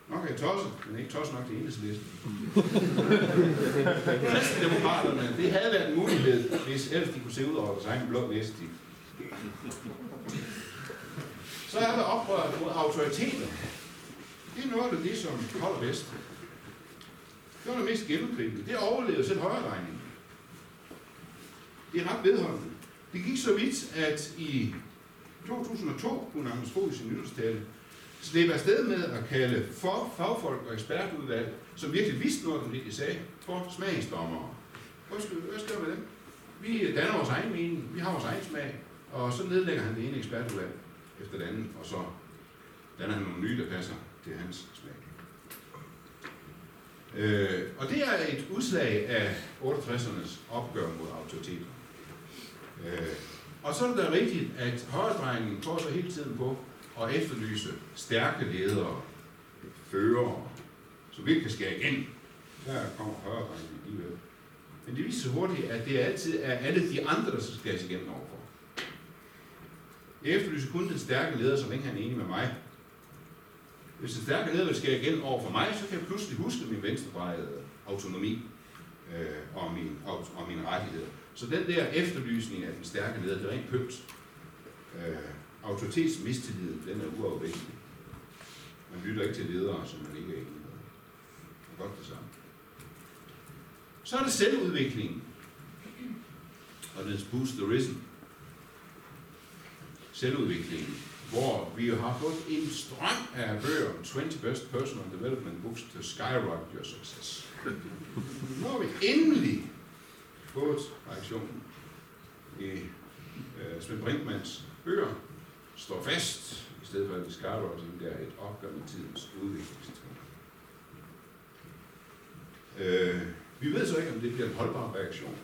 Nok er jeg tosset, men ikke tosset nok til enhedslisten. <laughs> Kristendemokraterne, det havde været en mulighed, hvis ellers de kunne se ud over deres egen blå næste. Så er der oprørt mod autoriteter. Det er noget af det, som holder bedst. Det var det mest gennemgribende. Det overlevede selv højredrejningen. Det er ret vedholdende. Det gik så vidt, at i 2002 kunne Anders Fogh i sin nytårstale slippe afsted med at kalde for fagfolk og ekspertudvalg, som virkelig vidste noget om det, de sagde, for smagsdommere. Hvad skal, hvad skal med dem? Vi danner vores egen mening, vi har vores egen smag, og så nedlægger han det ene ekspertudvalg efter det andet, og så danner han nogle nye, der passer til hans smag. Øh, og det er et udslag af 68'ernes opgør mod autoriteter. Øh, og så er det da rigtigt, at højredrejningen går så hele tiden på at efterlyse stærke ledere, fører, som virkelig kan skære igen. Der kommer højredrejningen alligevel. Men det viser sig hurtigt, at det altid er alle de andre, der skal skæres igennem overfor. Jeg efterlyser kun den stærke leder, som ikke er enig med mig. Hvis den stærke leder vil skære igen over for mig, så kan jeg pludselig huske min venstrebrejede autonomi øh, og, min, og, og mine rettigheder. Så den der efterlysning af den stærke leder, det er rent pønt. Øh, autoritetsmistilliden, den er uafvægtig. Man lytter ikke til ledere, som man ikke er enig med. Det er godt det samme. Så er det selvudviklingen. Og det Boost the Risen. Selvudviklingen. Hvor vi jo har fået en strøm af bøger, 20 Best Personal Development Books to Skyrocket Your Success. Nu har vi endelig fået reaktionen i øh, Svend Brinkmans bøger, står fast, i stedet for at Skyrocket der er et opgør med tidens udviklingstrin. Øh, vi ved så ikke, om det bliver en holdbar reaktion.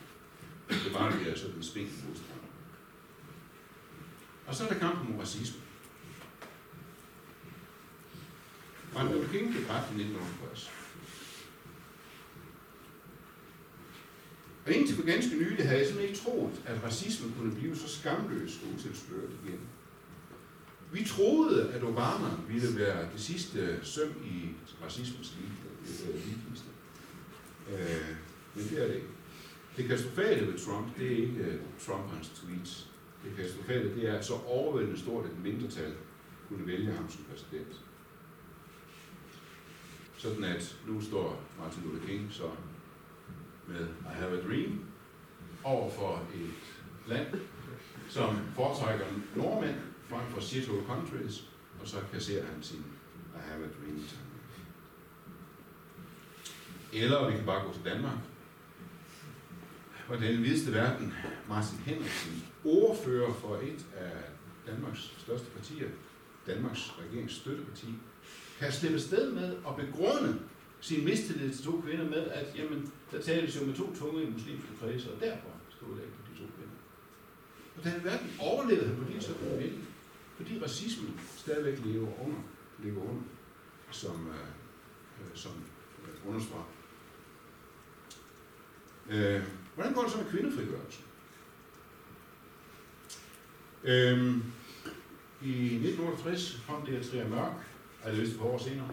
Det bare bliver sådan en spændt modstand. Og så er der kampen mod racisme. Martin Luther King blev dræbt i 1968. Og indtil for ganske nylig havde jeg simpelthen ikke troet, at racisme kunne blive så skamløs og utilsløret igen. Vi troede, at Obama ville være det sidste søm i racismens ligeliste. Øh, øh, men det er det ikke. Det katastrofale ved Trump, det er ikke øh, Trump og hans tweets. Det katastrofale, det er, at så overvældende stort et mindretal kunne vælge ham som præsident. Sådan at nu står Martin Luther King så med I have a dream over for et land, som foretrækker nordmænd frem for shit countries, og så kasserer han sin I have a dream. Eller vi kan bare gå til Danmark, hvor den videste verden, Martin Henriksen, ordfører for et af Danmarks største partier, Danmarks regerings støtteparti, kan slippe sted med at begrunde sin mistillid til to kvinder med, at jamen, der tales jo med to tunge i muslimske kredse, og derfor skal det lægge på de to kvinder. Og den verden overlevede han på det så vildt, fordi racismen stadigvæk lever under, lever under som, øh, øh, som øh, understreger. Øh, hvordan går det så med kvindefrigørelsen? Øh, I 1968 kom det Trier Mørk, altså vist et par år senere,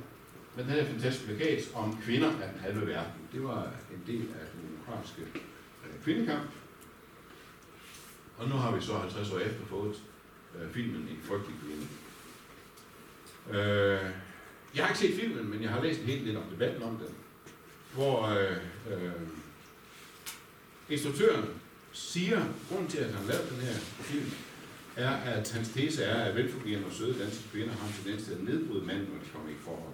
med den her fantastiske plakat om kvinder af den halve verden. Det var en del af den demokratiske øh, kvindekamp. Og nu har vi så 50 år efter fået øh, filmen En frygtelig kvinde. Øh, jeg har ikke set filmen, men jeg har læst en helt lidt om debatten om den, hvor øh, øh, instruktøren siger, grunden til, at han lavede den her film, er, at hans tese er, at velfungerende og søde danske kvinder har en tendens til at nedbryde manden, når de kommer i forhold.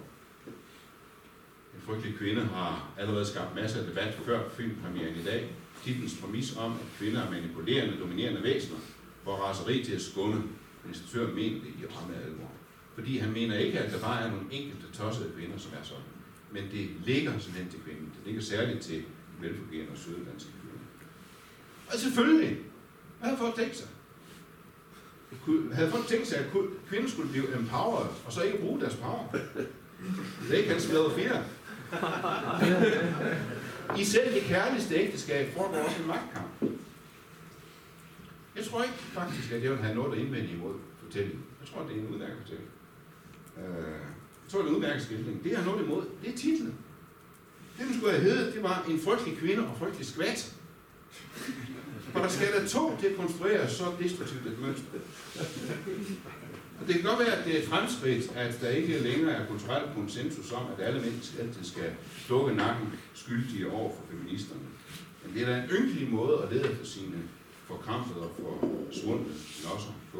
En frygtelig kvinde har allerede skabt masser af debat før filmpremieren i dag. Titens præmis om, at kvinder er manipulerende, dominerende væsener, hvor raseri til at skåne instruktøren mener det i ramme alvor. Fordi han mener ikke, at der bare er nogle enkelte tossede kvinder, som er sådan. Men det ligger simpelthen til kvinden. Det ligger særligt til velfungerende og søde danske kvinder. Og selvfølgelig, hvad har folk tænkt sig? Havde folk tænkt sig, at kvinden skulle blive empowered, og så ikke bruge deres power? Det kan spille fire. I selv det kærligste ægteskab foregår også en magtkamp. Jeg tror ikke faktisk, at jeg vil have noget at indvende imod fortællingen. Jeg tror, det er en udmærket fortælling. Øh, jeg tror, det er en udmærket skildring. Det, jeg har noget imod, det er titlen. Det, den skulle have heddet, det var en frygtelig kvinde og frygtelig skvat. For der skal der to til at konstruere så destruktivt et mønster. Og det kan godt være, at det er et fremskridt, at der ikke længere er kulturel konsensus om, at alle mennesker altid skal dukke nakken skyldige over for feministerne. Men det er da en ynkelig måde at lede efter sine forkrampede og for svundne nosser på.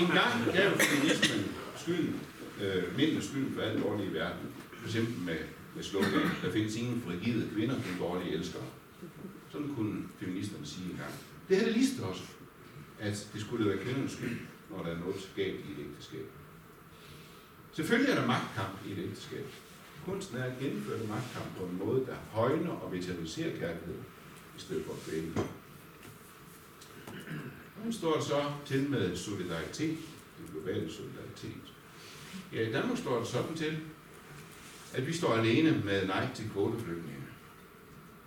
en gang gav feminismen skylden, øh, mindre skylden for alt dårlige i verden. For eksempel med, med slogan, der findes ingen frigide kvinder, kun dårlige elskere. Sådan kunne feministerne sige engang. Det havde det også, at det skulle være kvindernes skyld, når der er noget galt i et ægteskab. Selvfølgelig er der magtkamp i et ægteskab. Kunsten er at gennemføre magtkamp på en måde, der højner og vitaliserer kærligheden, i stedet for at kvæle Nu står det så til med solidaritet, den globale solidaritet. Ja, i Danmark står det sådan til, at vi står alene med nej til kvoteflygtninge.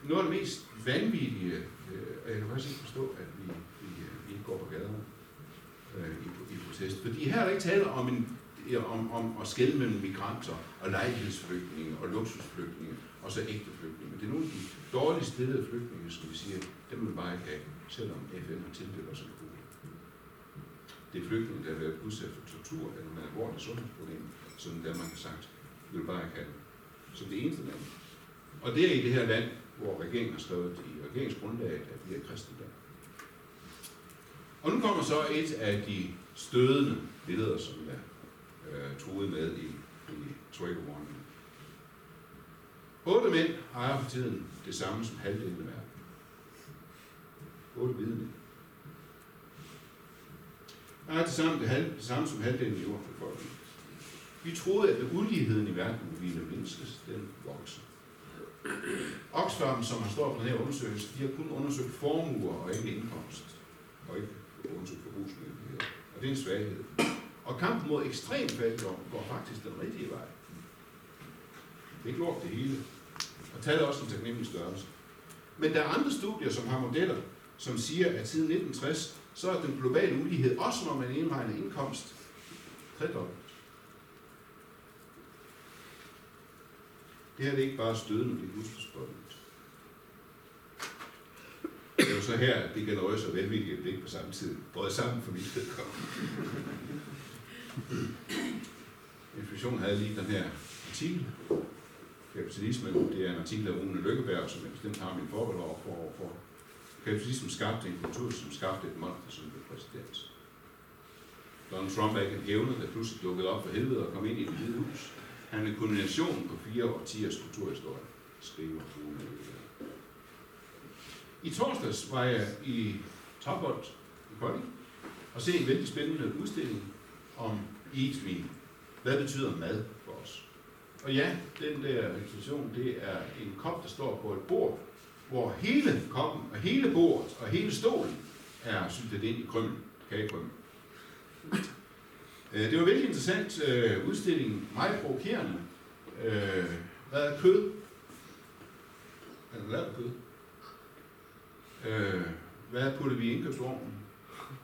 Noget af det mest vanvittige, øh, og jeg kan faktisk ikke forstå, at vi, vi, øh, vi ikke går på gaderne øh, i, i protest. Fordi her er der ikke tale om, en, om, om at skælde mellem migranter og lejlighedsflygtninge og luksusflygtninge og så ægte flygtninge. Det er nogle af de dårligst stillede flygtninge, som vi siger, dem vil vi bare ikke have, selvom FN har tildelt os en kvote. Det er flygtninge, der har været udsat for tortur eller med alvorlige sundhedsproblemer, som Danmark har sagt, vi vil bare ikke have dem. Som det eneste land. Og det er i det her land, hvor regeringen har skrevet i regeringsgrundlaget, at vi er kristendom. Og nu kommer så et af de stødende billeder, som jeg øh, troede med i, i trigger warning. Otte mænd ejer for tiden det samme som halvdelen af verden. Otte hvide mænd. Ejer det samme, det, halv, det samme som halvdelen af jordbefolkningen. Vi troede, at uligheden i verden ville mindskes, den vokser. Oxfam, som har stået på den her undersøgelse, de har kun undersøgt formuer og ikke indkomst, og ikke undersøgt forbrugsmyndigheder. Og det er en svaghed. Og kampen mod ekstrem fattigdom går faktisk den rigtige vej. Det er gjort det hele. Og tallet er også en taknemmelig størrelse. Men der er andre studier, som har modeller, som siger, at siden 1960, så er den globale ulighed, også når man indregner indkomst, tredoblet. Det her det er ikke bare stødende, det er husforspottet. Det er jo så her, at det generøse og velvillige blik på samme tid både sammen for mit vedkommende. Inflation havde lige den her artikel. Kapitalismen, det er en artikel af Rune Lykkeberg, som jeg bestemt har min forhold over for. Over for. Kapitalismen skabte en kultur, som skabte et monster, som blev præsident. Donald Trump er ikke en hævner, der pludselig dukkede op for helvede og kom ind i det hvide hus. Han er en på fire årtiers kulturhistorie, skriver Rune I torsdags var jeg i Topbold i Kolding og se en vældig spændende udstilling om Eat Me. Hvad betyder mad for os? Og ja, den der institution, det er en kop, der står på et bord, hvor hele koppen og hele bordet og hele stolen er syltet ind i krymmel, kagekrymmel. Øh, det var virkelig interessant øh, udstilling, meget provokerende. Øh, hvad er kød? Er der lavet kød? Øh, hvad putter vi i indkøbsvognen?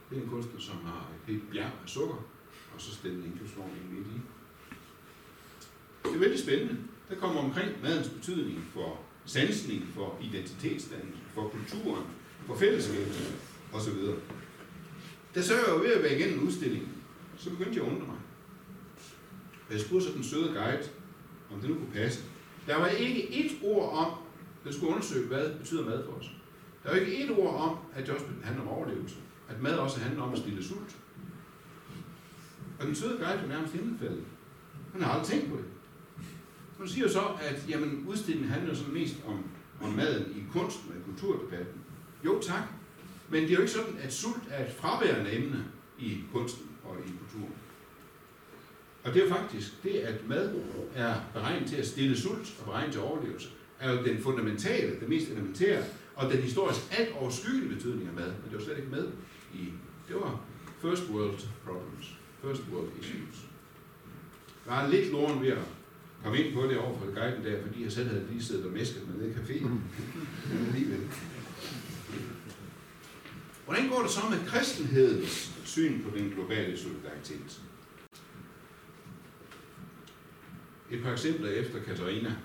Det er en kunstner, som har et helt bjerg af sukker, og så stiller en ind midt i. Det er vældig spændende. Der kommer omkring madens betydning for sansning, for identitetsdannelse, for kulturen, for fællesskabet osv. Der så jeg jo ved at være igennem udstillingen, så begyndte jeg at undre mig. Og jeg spurgte så den søde guide, om det nu kunne passe. Der var ikke et ord om, der skulle undersøge, hvad betyder mad for os. Der var ikke et ord om, at det også handler om overlevelse. At mad også handler om at stille sult. Og den søde guide var nærmest himmelfældet. Hun har aldrig tænkt på det. Hun siger så, at jamen, udstillingen handler sådan mest om, om maden i kunsten og i kulturdebatten. Jo tak, men det er jo ikke sådan, at sult er et fraværende emne i kunsten og i kulturen. Og det er faktisk det, at mad er beregnet til at stille sult og beregnet til overlevelse, er jo den fundamentale, det mest elementære, Og den historisk alt overskyggende betydning af mad, men det var slet ikke med i. Det var first world problems, first world issues. Jeg var lidt loren ved at komme ind på det over for guiden der, fordi jeg selv havde lige siddet og mæsket med nede i caféen. <laughs> Men alligevel. Hvordan går det så med kristenhedens syn på den globale solidaritet? Et par eksempler efter Katarina.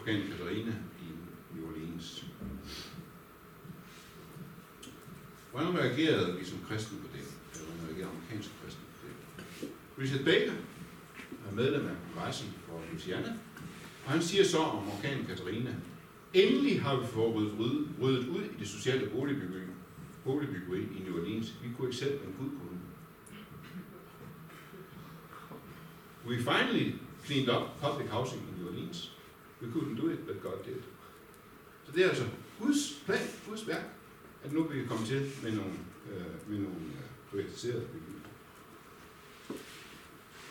Orkan Katarina i New Orleans. Hvordan reagerede vi som kristne på det? Eller hvordan reagerede amerikanske kristne på det? Richard Baker er medlem af kongressen for Louisiana, og han siger så om orkanen Katarina, endelig har vi fået ryddet, ud i det sociale boligbyggeri, boligbyggeri i New Orleans. Vi kunne ikke selv, men Gud kunne. We finally cleaned up public housing in New Orleans. We couldn't do it, but God did. Så det er altså Guds plan, Guds værk, at nu vi kan komme til med nogle, øh, med nogle øh, privatiserede bygninger.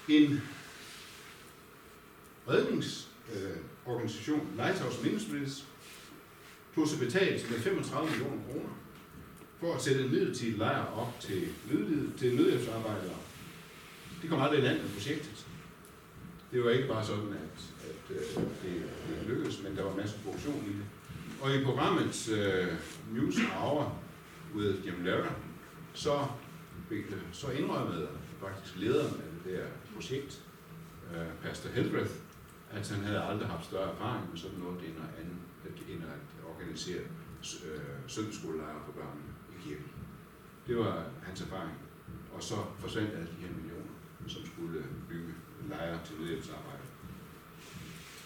En redningsorganisation, øh, Lighthouse Ministries, tog sig betalt med 35 millioner kroner for at sætte en midlertidig lejr op til, nød, til nødhjælpsarbejdere. De kom aldrig i land med projektet. Det var ikke bare sådan, at, at uh, det, det lykkedes, men der var masser af produktion i det. Og i programmet uh, øh, News Hour with Jim Lehrer, så, så indrømmede faktisk lederen af det der projekt, uh, Pastor Hildreth, at han havde aldrig haft større erfaring med sådan noget end at, end at organisere øh, søndagsskolelejre for børnene i kirken. Det var hans erfaring. Og så forsvandt alle de her millioner, som skulle bygge lejre til nødhjælpsarbejde.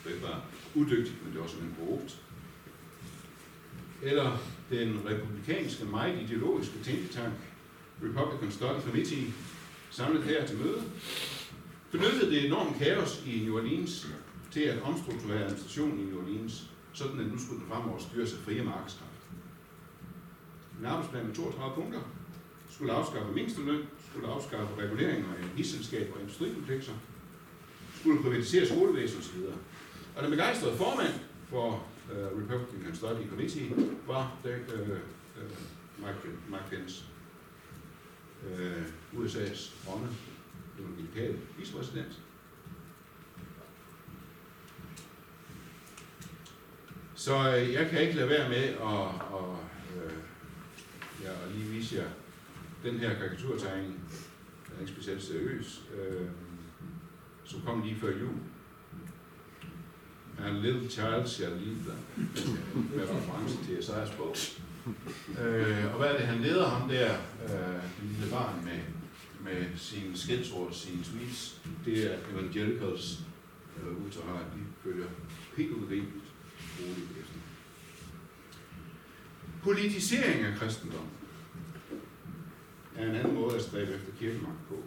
Det var udygtigt, men det var også en korrupt. Eller den republikanske, meget ideologiske tænketank, Republican Study Committee, samlet her til møde, benyttede det enorme kaos i New Orleans til at omstrukturere administrationen i New Orleans, sådan at nu skulle den fremover styres af frie markedskraft. En arbejdsplan med 32 punkter skulle afskaffe mindsteløn, skulle afskaffe reguleringer af energiselskaber og industrikomplekser, skulle privatisere skolevæsen osv. Og den begejstrede formand for uh, Republican Study Committee var der, uh, øh, uh, øh, Mike, Mike Pence, uh, USA's ånde, evangelikale vicepræsident. Så øh, jeg kan ikke lade være med at, og, øh, ja, at lige vise jer den her karikaturtegning. Den er ikke specielt seriøs. øh, som kom lige før jul. And little child shall lead them. Med reference til Esajas bog. Øh, og hvad er det, han leder ham der, øh, den lille barn med, med sine skældsord, sine tweets. Det er evangelicals øh, udtager, de følger helt udrimeligt roligt efter. Politisering af kristendom er en anden måde at stræbe efter kirkemagt på.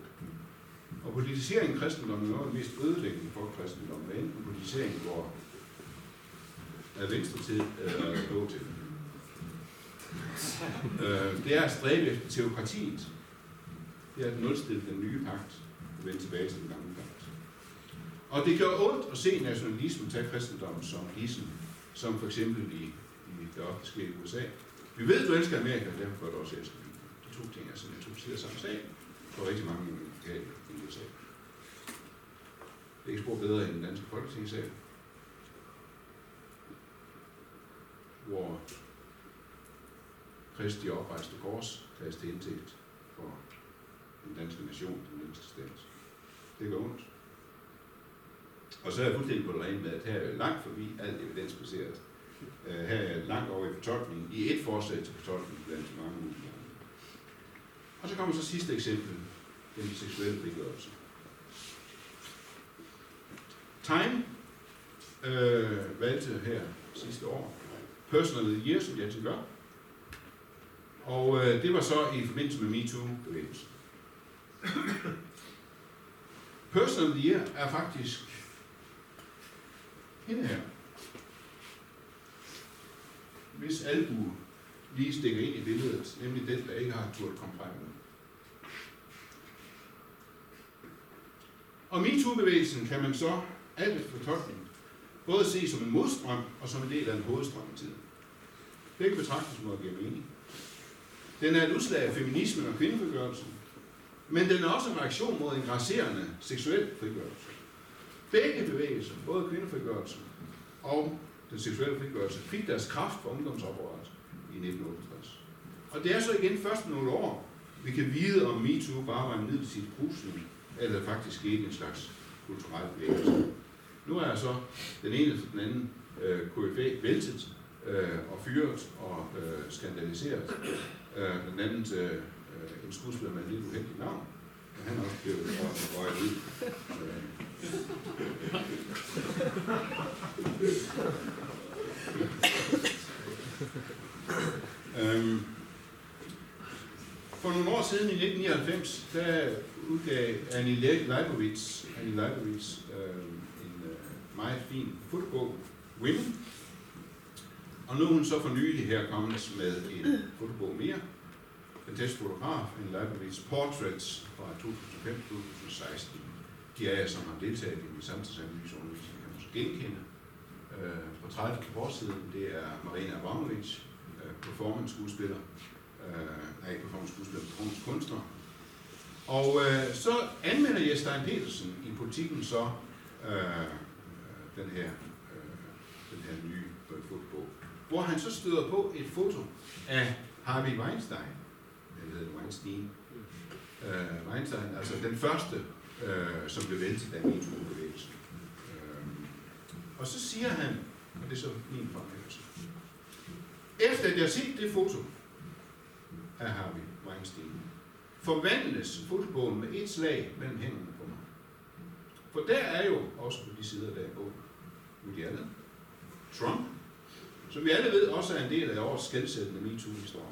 Og politisering af kristendommen er noget af det mest ødelæggende for kristendommen, hvad enten politisering går af venstre til eller blå til. øh, det er at stræbe efter teokratiet. Det er at nulstille den nye pagt og vende tilbage til den gamle pagt. Og det gør ondt at se nationalismen tage kristendommen som gissel, som for eksempel i, i det ofte sker i USA. Vi ved, du elsker Amerika, og derfor gør du også elsker De to ting er simpelthen to sider samme sag for rigtig mange amerikanere i USA. Det er ikke spor bedre end den danske folketingssal, hvor Kristi oprejste kors tages til indtægt for den danske nation, den danske stat. Det gør ondt. Og så er jeg fuldstændig på det rene med, at her er langt forbi alt evidensbaseret. Øh, her er langt over i fortolkningen, i et forslag til fortolkning blandt mange mulige Og så kommer så sidste eksempel, den seksuelle frigørelse. Time øh, valgte her sidste år Personal of the Year, som de altid gør. Og øh, det var så i forbindelse med MeToo-bevægelsen. Personal of the Year er faktisk hende her. Hvis albu lige stikker ind i billedet, nemlig den, der ikke har turt komme frem med. Og MeToo-bevægelsen kan man så, alt efter både se som en modstrøm og som en del af en hovedstrøm i tiden. Begge betragtningsmåder giver mening. Den er et udslag af feminismen og kvindefrigørelsen, men den er også en reaktion mod en grasserende seksuel frigørelse. Begge bevægelser, både kvindefrigørelsen og den seksuelle frigørelse, fik deres kraft fra ungdomsoprøret i 1968. Og det er så igen først nogle år, vi kan vide, om MeToo bare var en midlertidig brusning, eller faktisk skete en slags kulturel bevægelse. Nu er så den ene til den anden øh, KFA væltet øh, og fyret og øh, skandaliseret. Øh, den anden øh, øh en skuespiller med et lidt uheldigt navn. Og han er også blevet røget ud. Øh øhm, for nogle år siden, i 1999, der udgav Annie Leibovitz, Annie Leibovitz øh, en øh, meget fin fotobog, Women. Og nu er hun så for nylig her kommet med en fotobog mere. Fantastisk fotograf, Annie Leibovitz Portraits fra 2005-2016. De altså, af jer, som har deltaget i min samtidsanalyseundervisning, kan måske genkende. Øh, på 30 på siden, det er Marina Abramovic, øh, performance skuespiller, øh, nej, performance skuespiller, performance kunstner. Og øh, så anmelder Jes Petersen i politikken så øh, den her, øh, den her nye øh, fotobog, hvor han så støder på et foto af Harvey Weinstein, eller hedder Weinstein, øh, Weinstein, altså den første, øh, som blev væltet af MeToo-bevægelsen. Øh, og så siger han, og det er så min fremhævelse, efter at jeg har set det foto af Harvey Weinstein, forvandles fotobogen med et slag mellem hænderne på mig. For der er jo også på de sider, der er på Woody Allen, Trump, som vi alle ved også er en del af årets skældsættende MeToo-historie.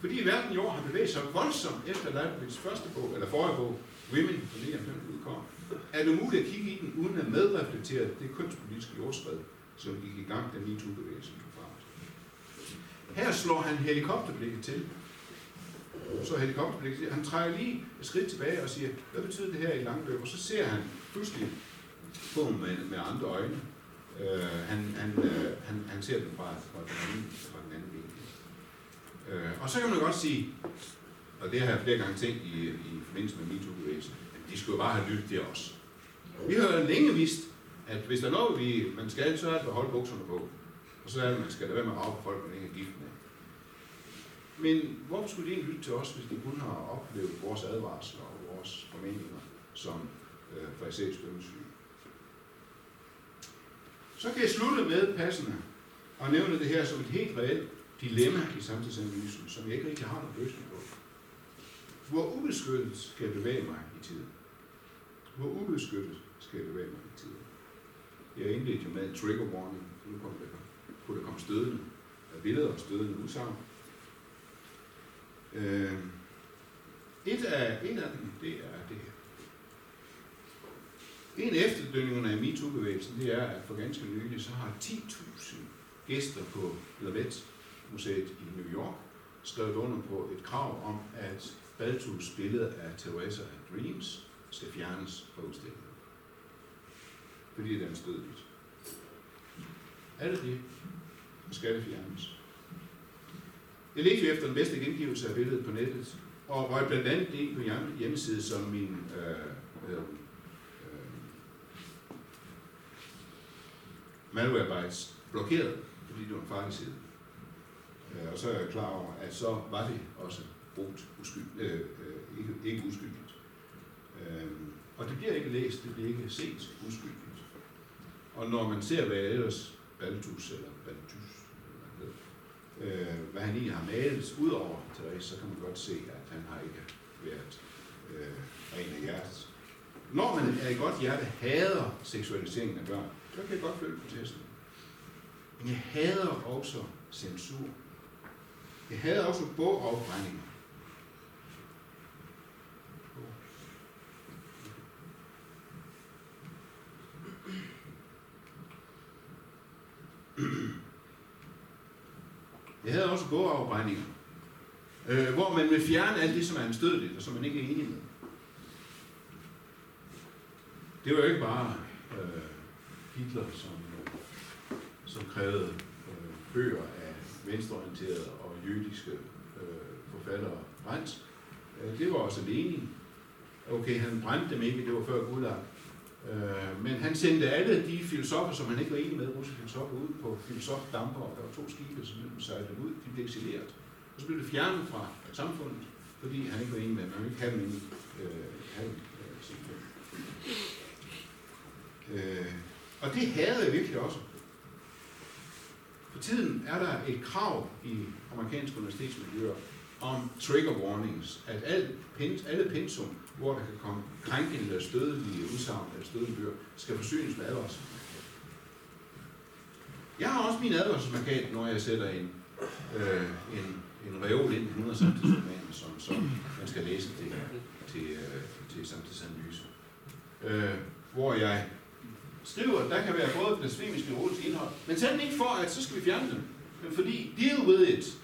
Fordi verden i år har bevæget sig voldsomt efter Leibniz første bog, eller forrige bog, Women, fra 99 udkom, er det muligt at kigge i den, uden at medreflektere det kønspolitiske jordskred, som gik i gang, da MeToo-bevægelsen tog fart. Her slår han helikopterblikket til. Så helikopterblikket til. Han trækker lige et skridt tilbage og siger, hvad betyder det her i langløb? Og så ser han pludselig på med, med andre øjne. Øh, han, han, øh, han, han ser den fra, fra, den anden, fra den anden vinkel. Øh, og så kan man godt sige, og det har jeg flere gange tænkt i, i forbindelse med MeToo-bevægelsen, at de skulle bare have lyttet til os. Vi har jo længe vidst, at hvis der er noget, vi, man skal, så er det at holde bukserne på. Og så er det, at man skal lade være med at rave på folk, man ikke er gift med. Men hvorfor skulle de lytte til os, hvis de kun har oplevet vores advarsler og vores formeninger som øh, farisæisk dømmesyge? Så kan jeg slutte med passende og nævne det her som et helt reelt dilemma i samtidsanalysen, som jeg ikke rigtig har nogen løsning. Hvor ubeskyttet skal jeg bevæge mig i tiden? Hvor ubeskyttet skal jeg bevæge mig i tiden? Jeg indledte jo med en trigger warning, så nu kom det, kunne der komme stødende billeder og stødende udsagn. Øh, et, af, en af dem, det er det her. En af efterdønningerne af MeToo-bevægelsen, det er, at for ganske nylig, så har 10.000 gæster på Lavette Museet i New York skrevet under på et krav om, at Baltus billede af Teresa of Dreams skal fjernes fra udstillingen. Fordi det er stødeligt. Er det det? Skal det fjernes? Jeg ledte efter den bedste gengivelse af billedet på nettet, og røg blandt andet det på hjemmeside, som min øh, øh, malwarebytes blokerede, fordi det var en farlig side. Øh, og så er jeg klar over, at så var det også brugt uskyld, øh, øh, ikke, ikke uskyldigt. Øh, og det bliver ikke læst, det bliver ikke set uskyldigt. Og når man ser, hvad ellers Baltus eller Baltus, øh, hvad han egentlig har malet ud over Therese, så kan man godt se, at han har ikke været øh, ren af hjertet. Når man er i godt hjerte hader seksualiseringen af børn, så kan jeg godt følge protesten. Men jeg hader også censur. Jeg hader også bogafbrændinger. Jeg havde også bogafbrændinger, øh, hvor man vil fjerne alt det, som er anstødeligt, og som man ikke er enig med. Det var jo ikke bare øh, Hitler, som, som krævede øh, bøger af venstreorienterede og jødiske øh, forfattere brændt. Øh, det var også Lenin. Okay, han brændte dem ikke, det var før Gulag. Øh, men han sendte alle de filosofer, som han ikke var enig med, russiske filosofer, ud på filosofdamper, og der var to skibe, som sejlede ud, de blev eksileret. Og så blev det fjernet fra samfundet, fordi han ikke var enig med dem. Man ikke have dem inde øh, have dem, øh, øh, og det havde jeg virkelig også. For tiden er der et krav i amerikanske universitetsmiljøer om trigger warnings, at alle, alle pensum hvor der kan komme krænkende eller stødelige udsagn eller stødelige bøger, skal forsynes med advarsel. Jeg har også min advarselsmarkat, når jeg sætter en, øh, en, en reol ind i 100 samtidsromaner, som, som man skal læse til, til, øh, til samtidsanalyse. Øh, hvor jeg skriver, at der kan være både blasfemisk og erotisk indhold, men den ikke for, at så skal vi fjerne dem, men fordi deal with it.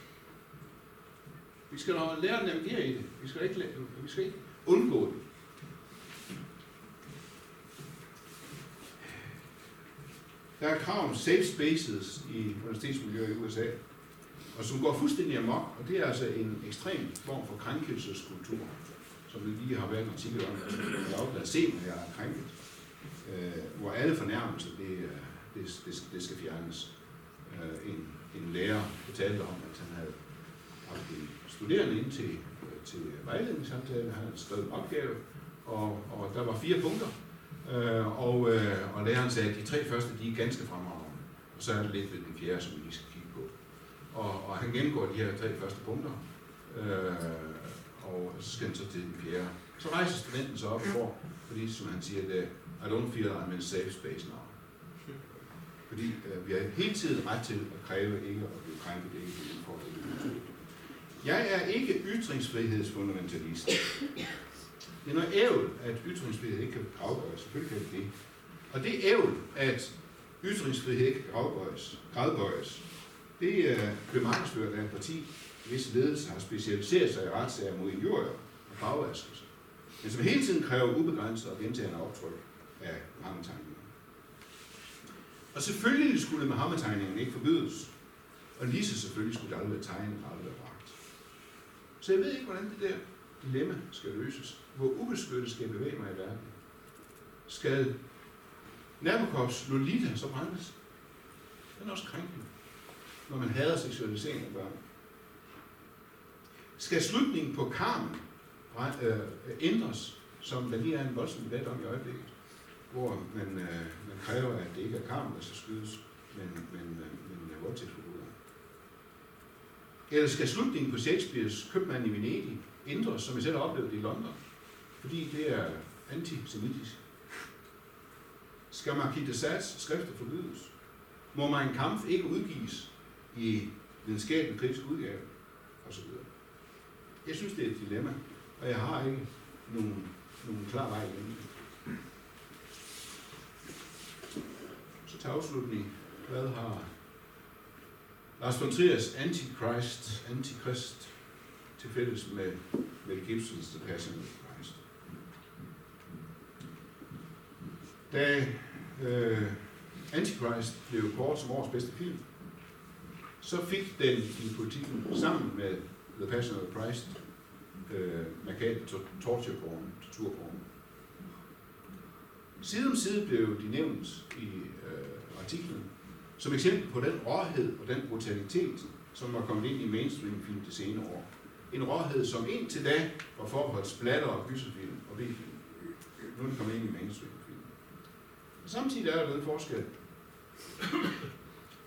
Vi skal lære at navigere i det. Vi skal ikke, vi skal ikke undgå det. Der er krav om safe spaces i universitetsmiljøet i USA, og som går fuldstændig amok, og det er altså en ekstrem form for krænkelseskultur, som vi lige har været en artikel om, i Dagbladet Se mig, jeg er krænket, øh, hvor alle fornærmelser, det, øh, det, det, det skal fjernes. Øh, en, en lærer fortalte om, at han havde haft en studerende ind til øh, til vejledningssamtale, han havde skrevet en opgave, og, og der var fire punkter, øh, og, øh, og læreren sagde, at de tre første, de er ganske fremragende, og så er der lidt ved den fjerde, som vi lige skal kigge på. Og, og han gennemgår de her tre første punkter, øh, og så skal han så til den fjerde. Så rejser studenten sig op og fordi som han siger, det, I don't feel I'm in safe space now. Fordi øh, vi har hele tiden ret til at kræve ikke at blive krænket, ikke blive. Jeg er ikke ytringsfrihedsfundamentalist. Det er noget ævl, at ytringsfrihed ikke kan afgøres. Selvfølgelig kan det det. Og det ævl, at ytringsfrihed ikke kan gradbøjes, gradbøjes det er blevet markedsført af en parti, hvis ledelse har specialiseret sig i retssager mod injurier og bagvaskelse, men som hele tiden kræver ubegrænset og gentagende optryk af Mohammed-tegninger. Og selvfølgelig skulle Mohammed-tegningen ikke forbydes, og lige så selvfølgelig skulle der aldrig være tegnet aldrig så jeg ved ikke, hvordan det der dilemma skal løses. Hvor ubeskyttet skal jeg bevæge mig i verden? Skal Nabokovs Lolita så brændes? Den er også krænkende, når man hader seksualisering af børn. Skal slutningen på karmen øh, ændres, som der lige er en voldsom debat om i øjeblikket, hvor man, øh, man kræver, at det ikke er karmen, der skal skydes, men, men, øh, men, øh, men voldtægtsforbrydere. Eller skal slutningen på Shakespeares købmand i Venedig ændres, som jeg selv har oplevet det i London? Fordi det er antisemitisk. Skal Marquis de Sades skrifter forbydes? Må man en kamp ikke udgives i videnskabelig kritisk udgave? Og så videre. Jeg synes, det er et dilemma, og jeg har ikke nogen, nogen klar vej igennem Så til afslutning, hvad har Lars von Triers Antichrist, Antichrist til fælles med Mel Gibsons The Passion of Christ. Da øh, Antichrist blev kort som årets bedste film, så fik den i politikken sammen med The Passion of Christ øh, markat torture porn, torturporn. Side om side blev de nævnt i øh, artiklen, som eksempel på den råhed og den brutalitet, som var kommet ind i mainstream-film de senere år. En råhed, som indtil da var forbeholdt splatter og gyserfilm og B-film. Nu er den kommet ind i mainstream-film. Samtidig er der den forskel,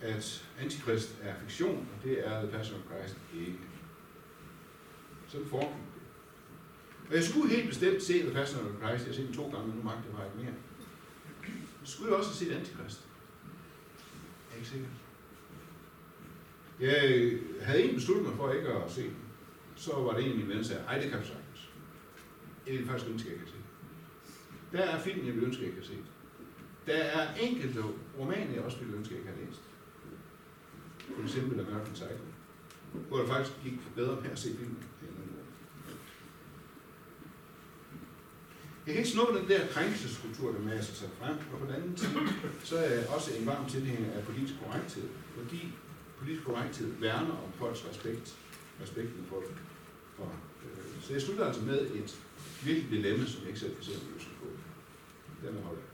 at antikrist er fiktion, og det er The Passion of Christ ikke. Sådan foregik det. Og jeg skulle helt bestemt se The Passion of Christ. Jeg har set den to gange, nu magte jeg bare ikke mere. Jeg skulle også se Antikrist ikke sikker. Jeg øh, havde egentlig besluttet mig for ikke at se den. Så var det en af mine venner, der sagde, ej, det kan du sagtens. Jeg ville faktisk ønske, at jeg kan se Der er film, jeg vil ønske, at jeg kan se. Der er enkelte romaner, jeg også ville ønske, at jeg kan læse. For eksempel American Psycho. Hvor det faktisk gik bedre med at se filmen. Jeg kan ikke snuppe den der krænkelseskultur, der masser sig frem, og på den anden side, så er jeg også en varm tilhænger af politisk korrekthed, fordi politisk korrekthed værner om folks respekt, respekten for, for øh, så jeg slutter altså med et virkelig dilemma, som jeg ikke selv kan se en løsning på. Den holder.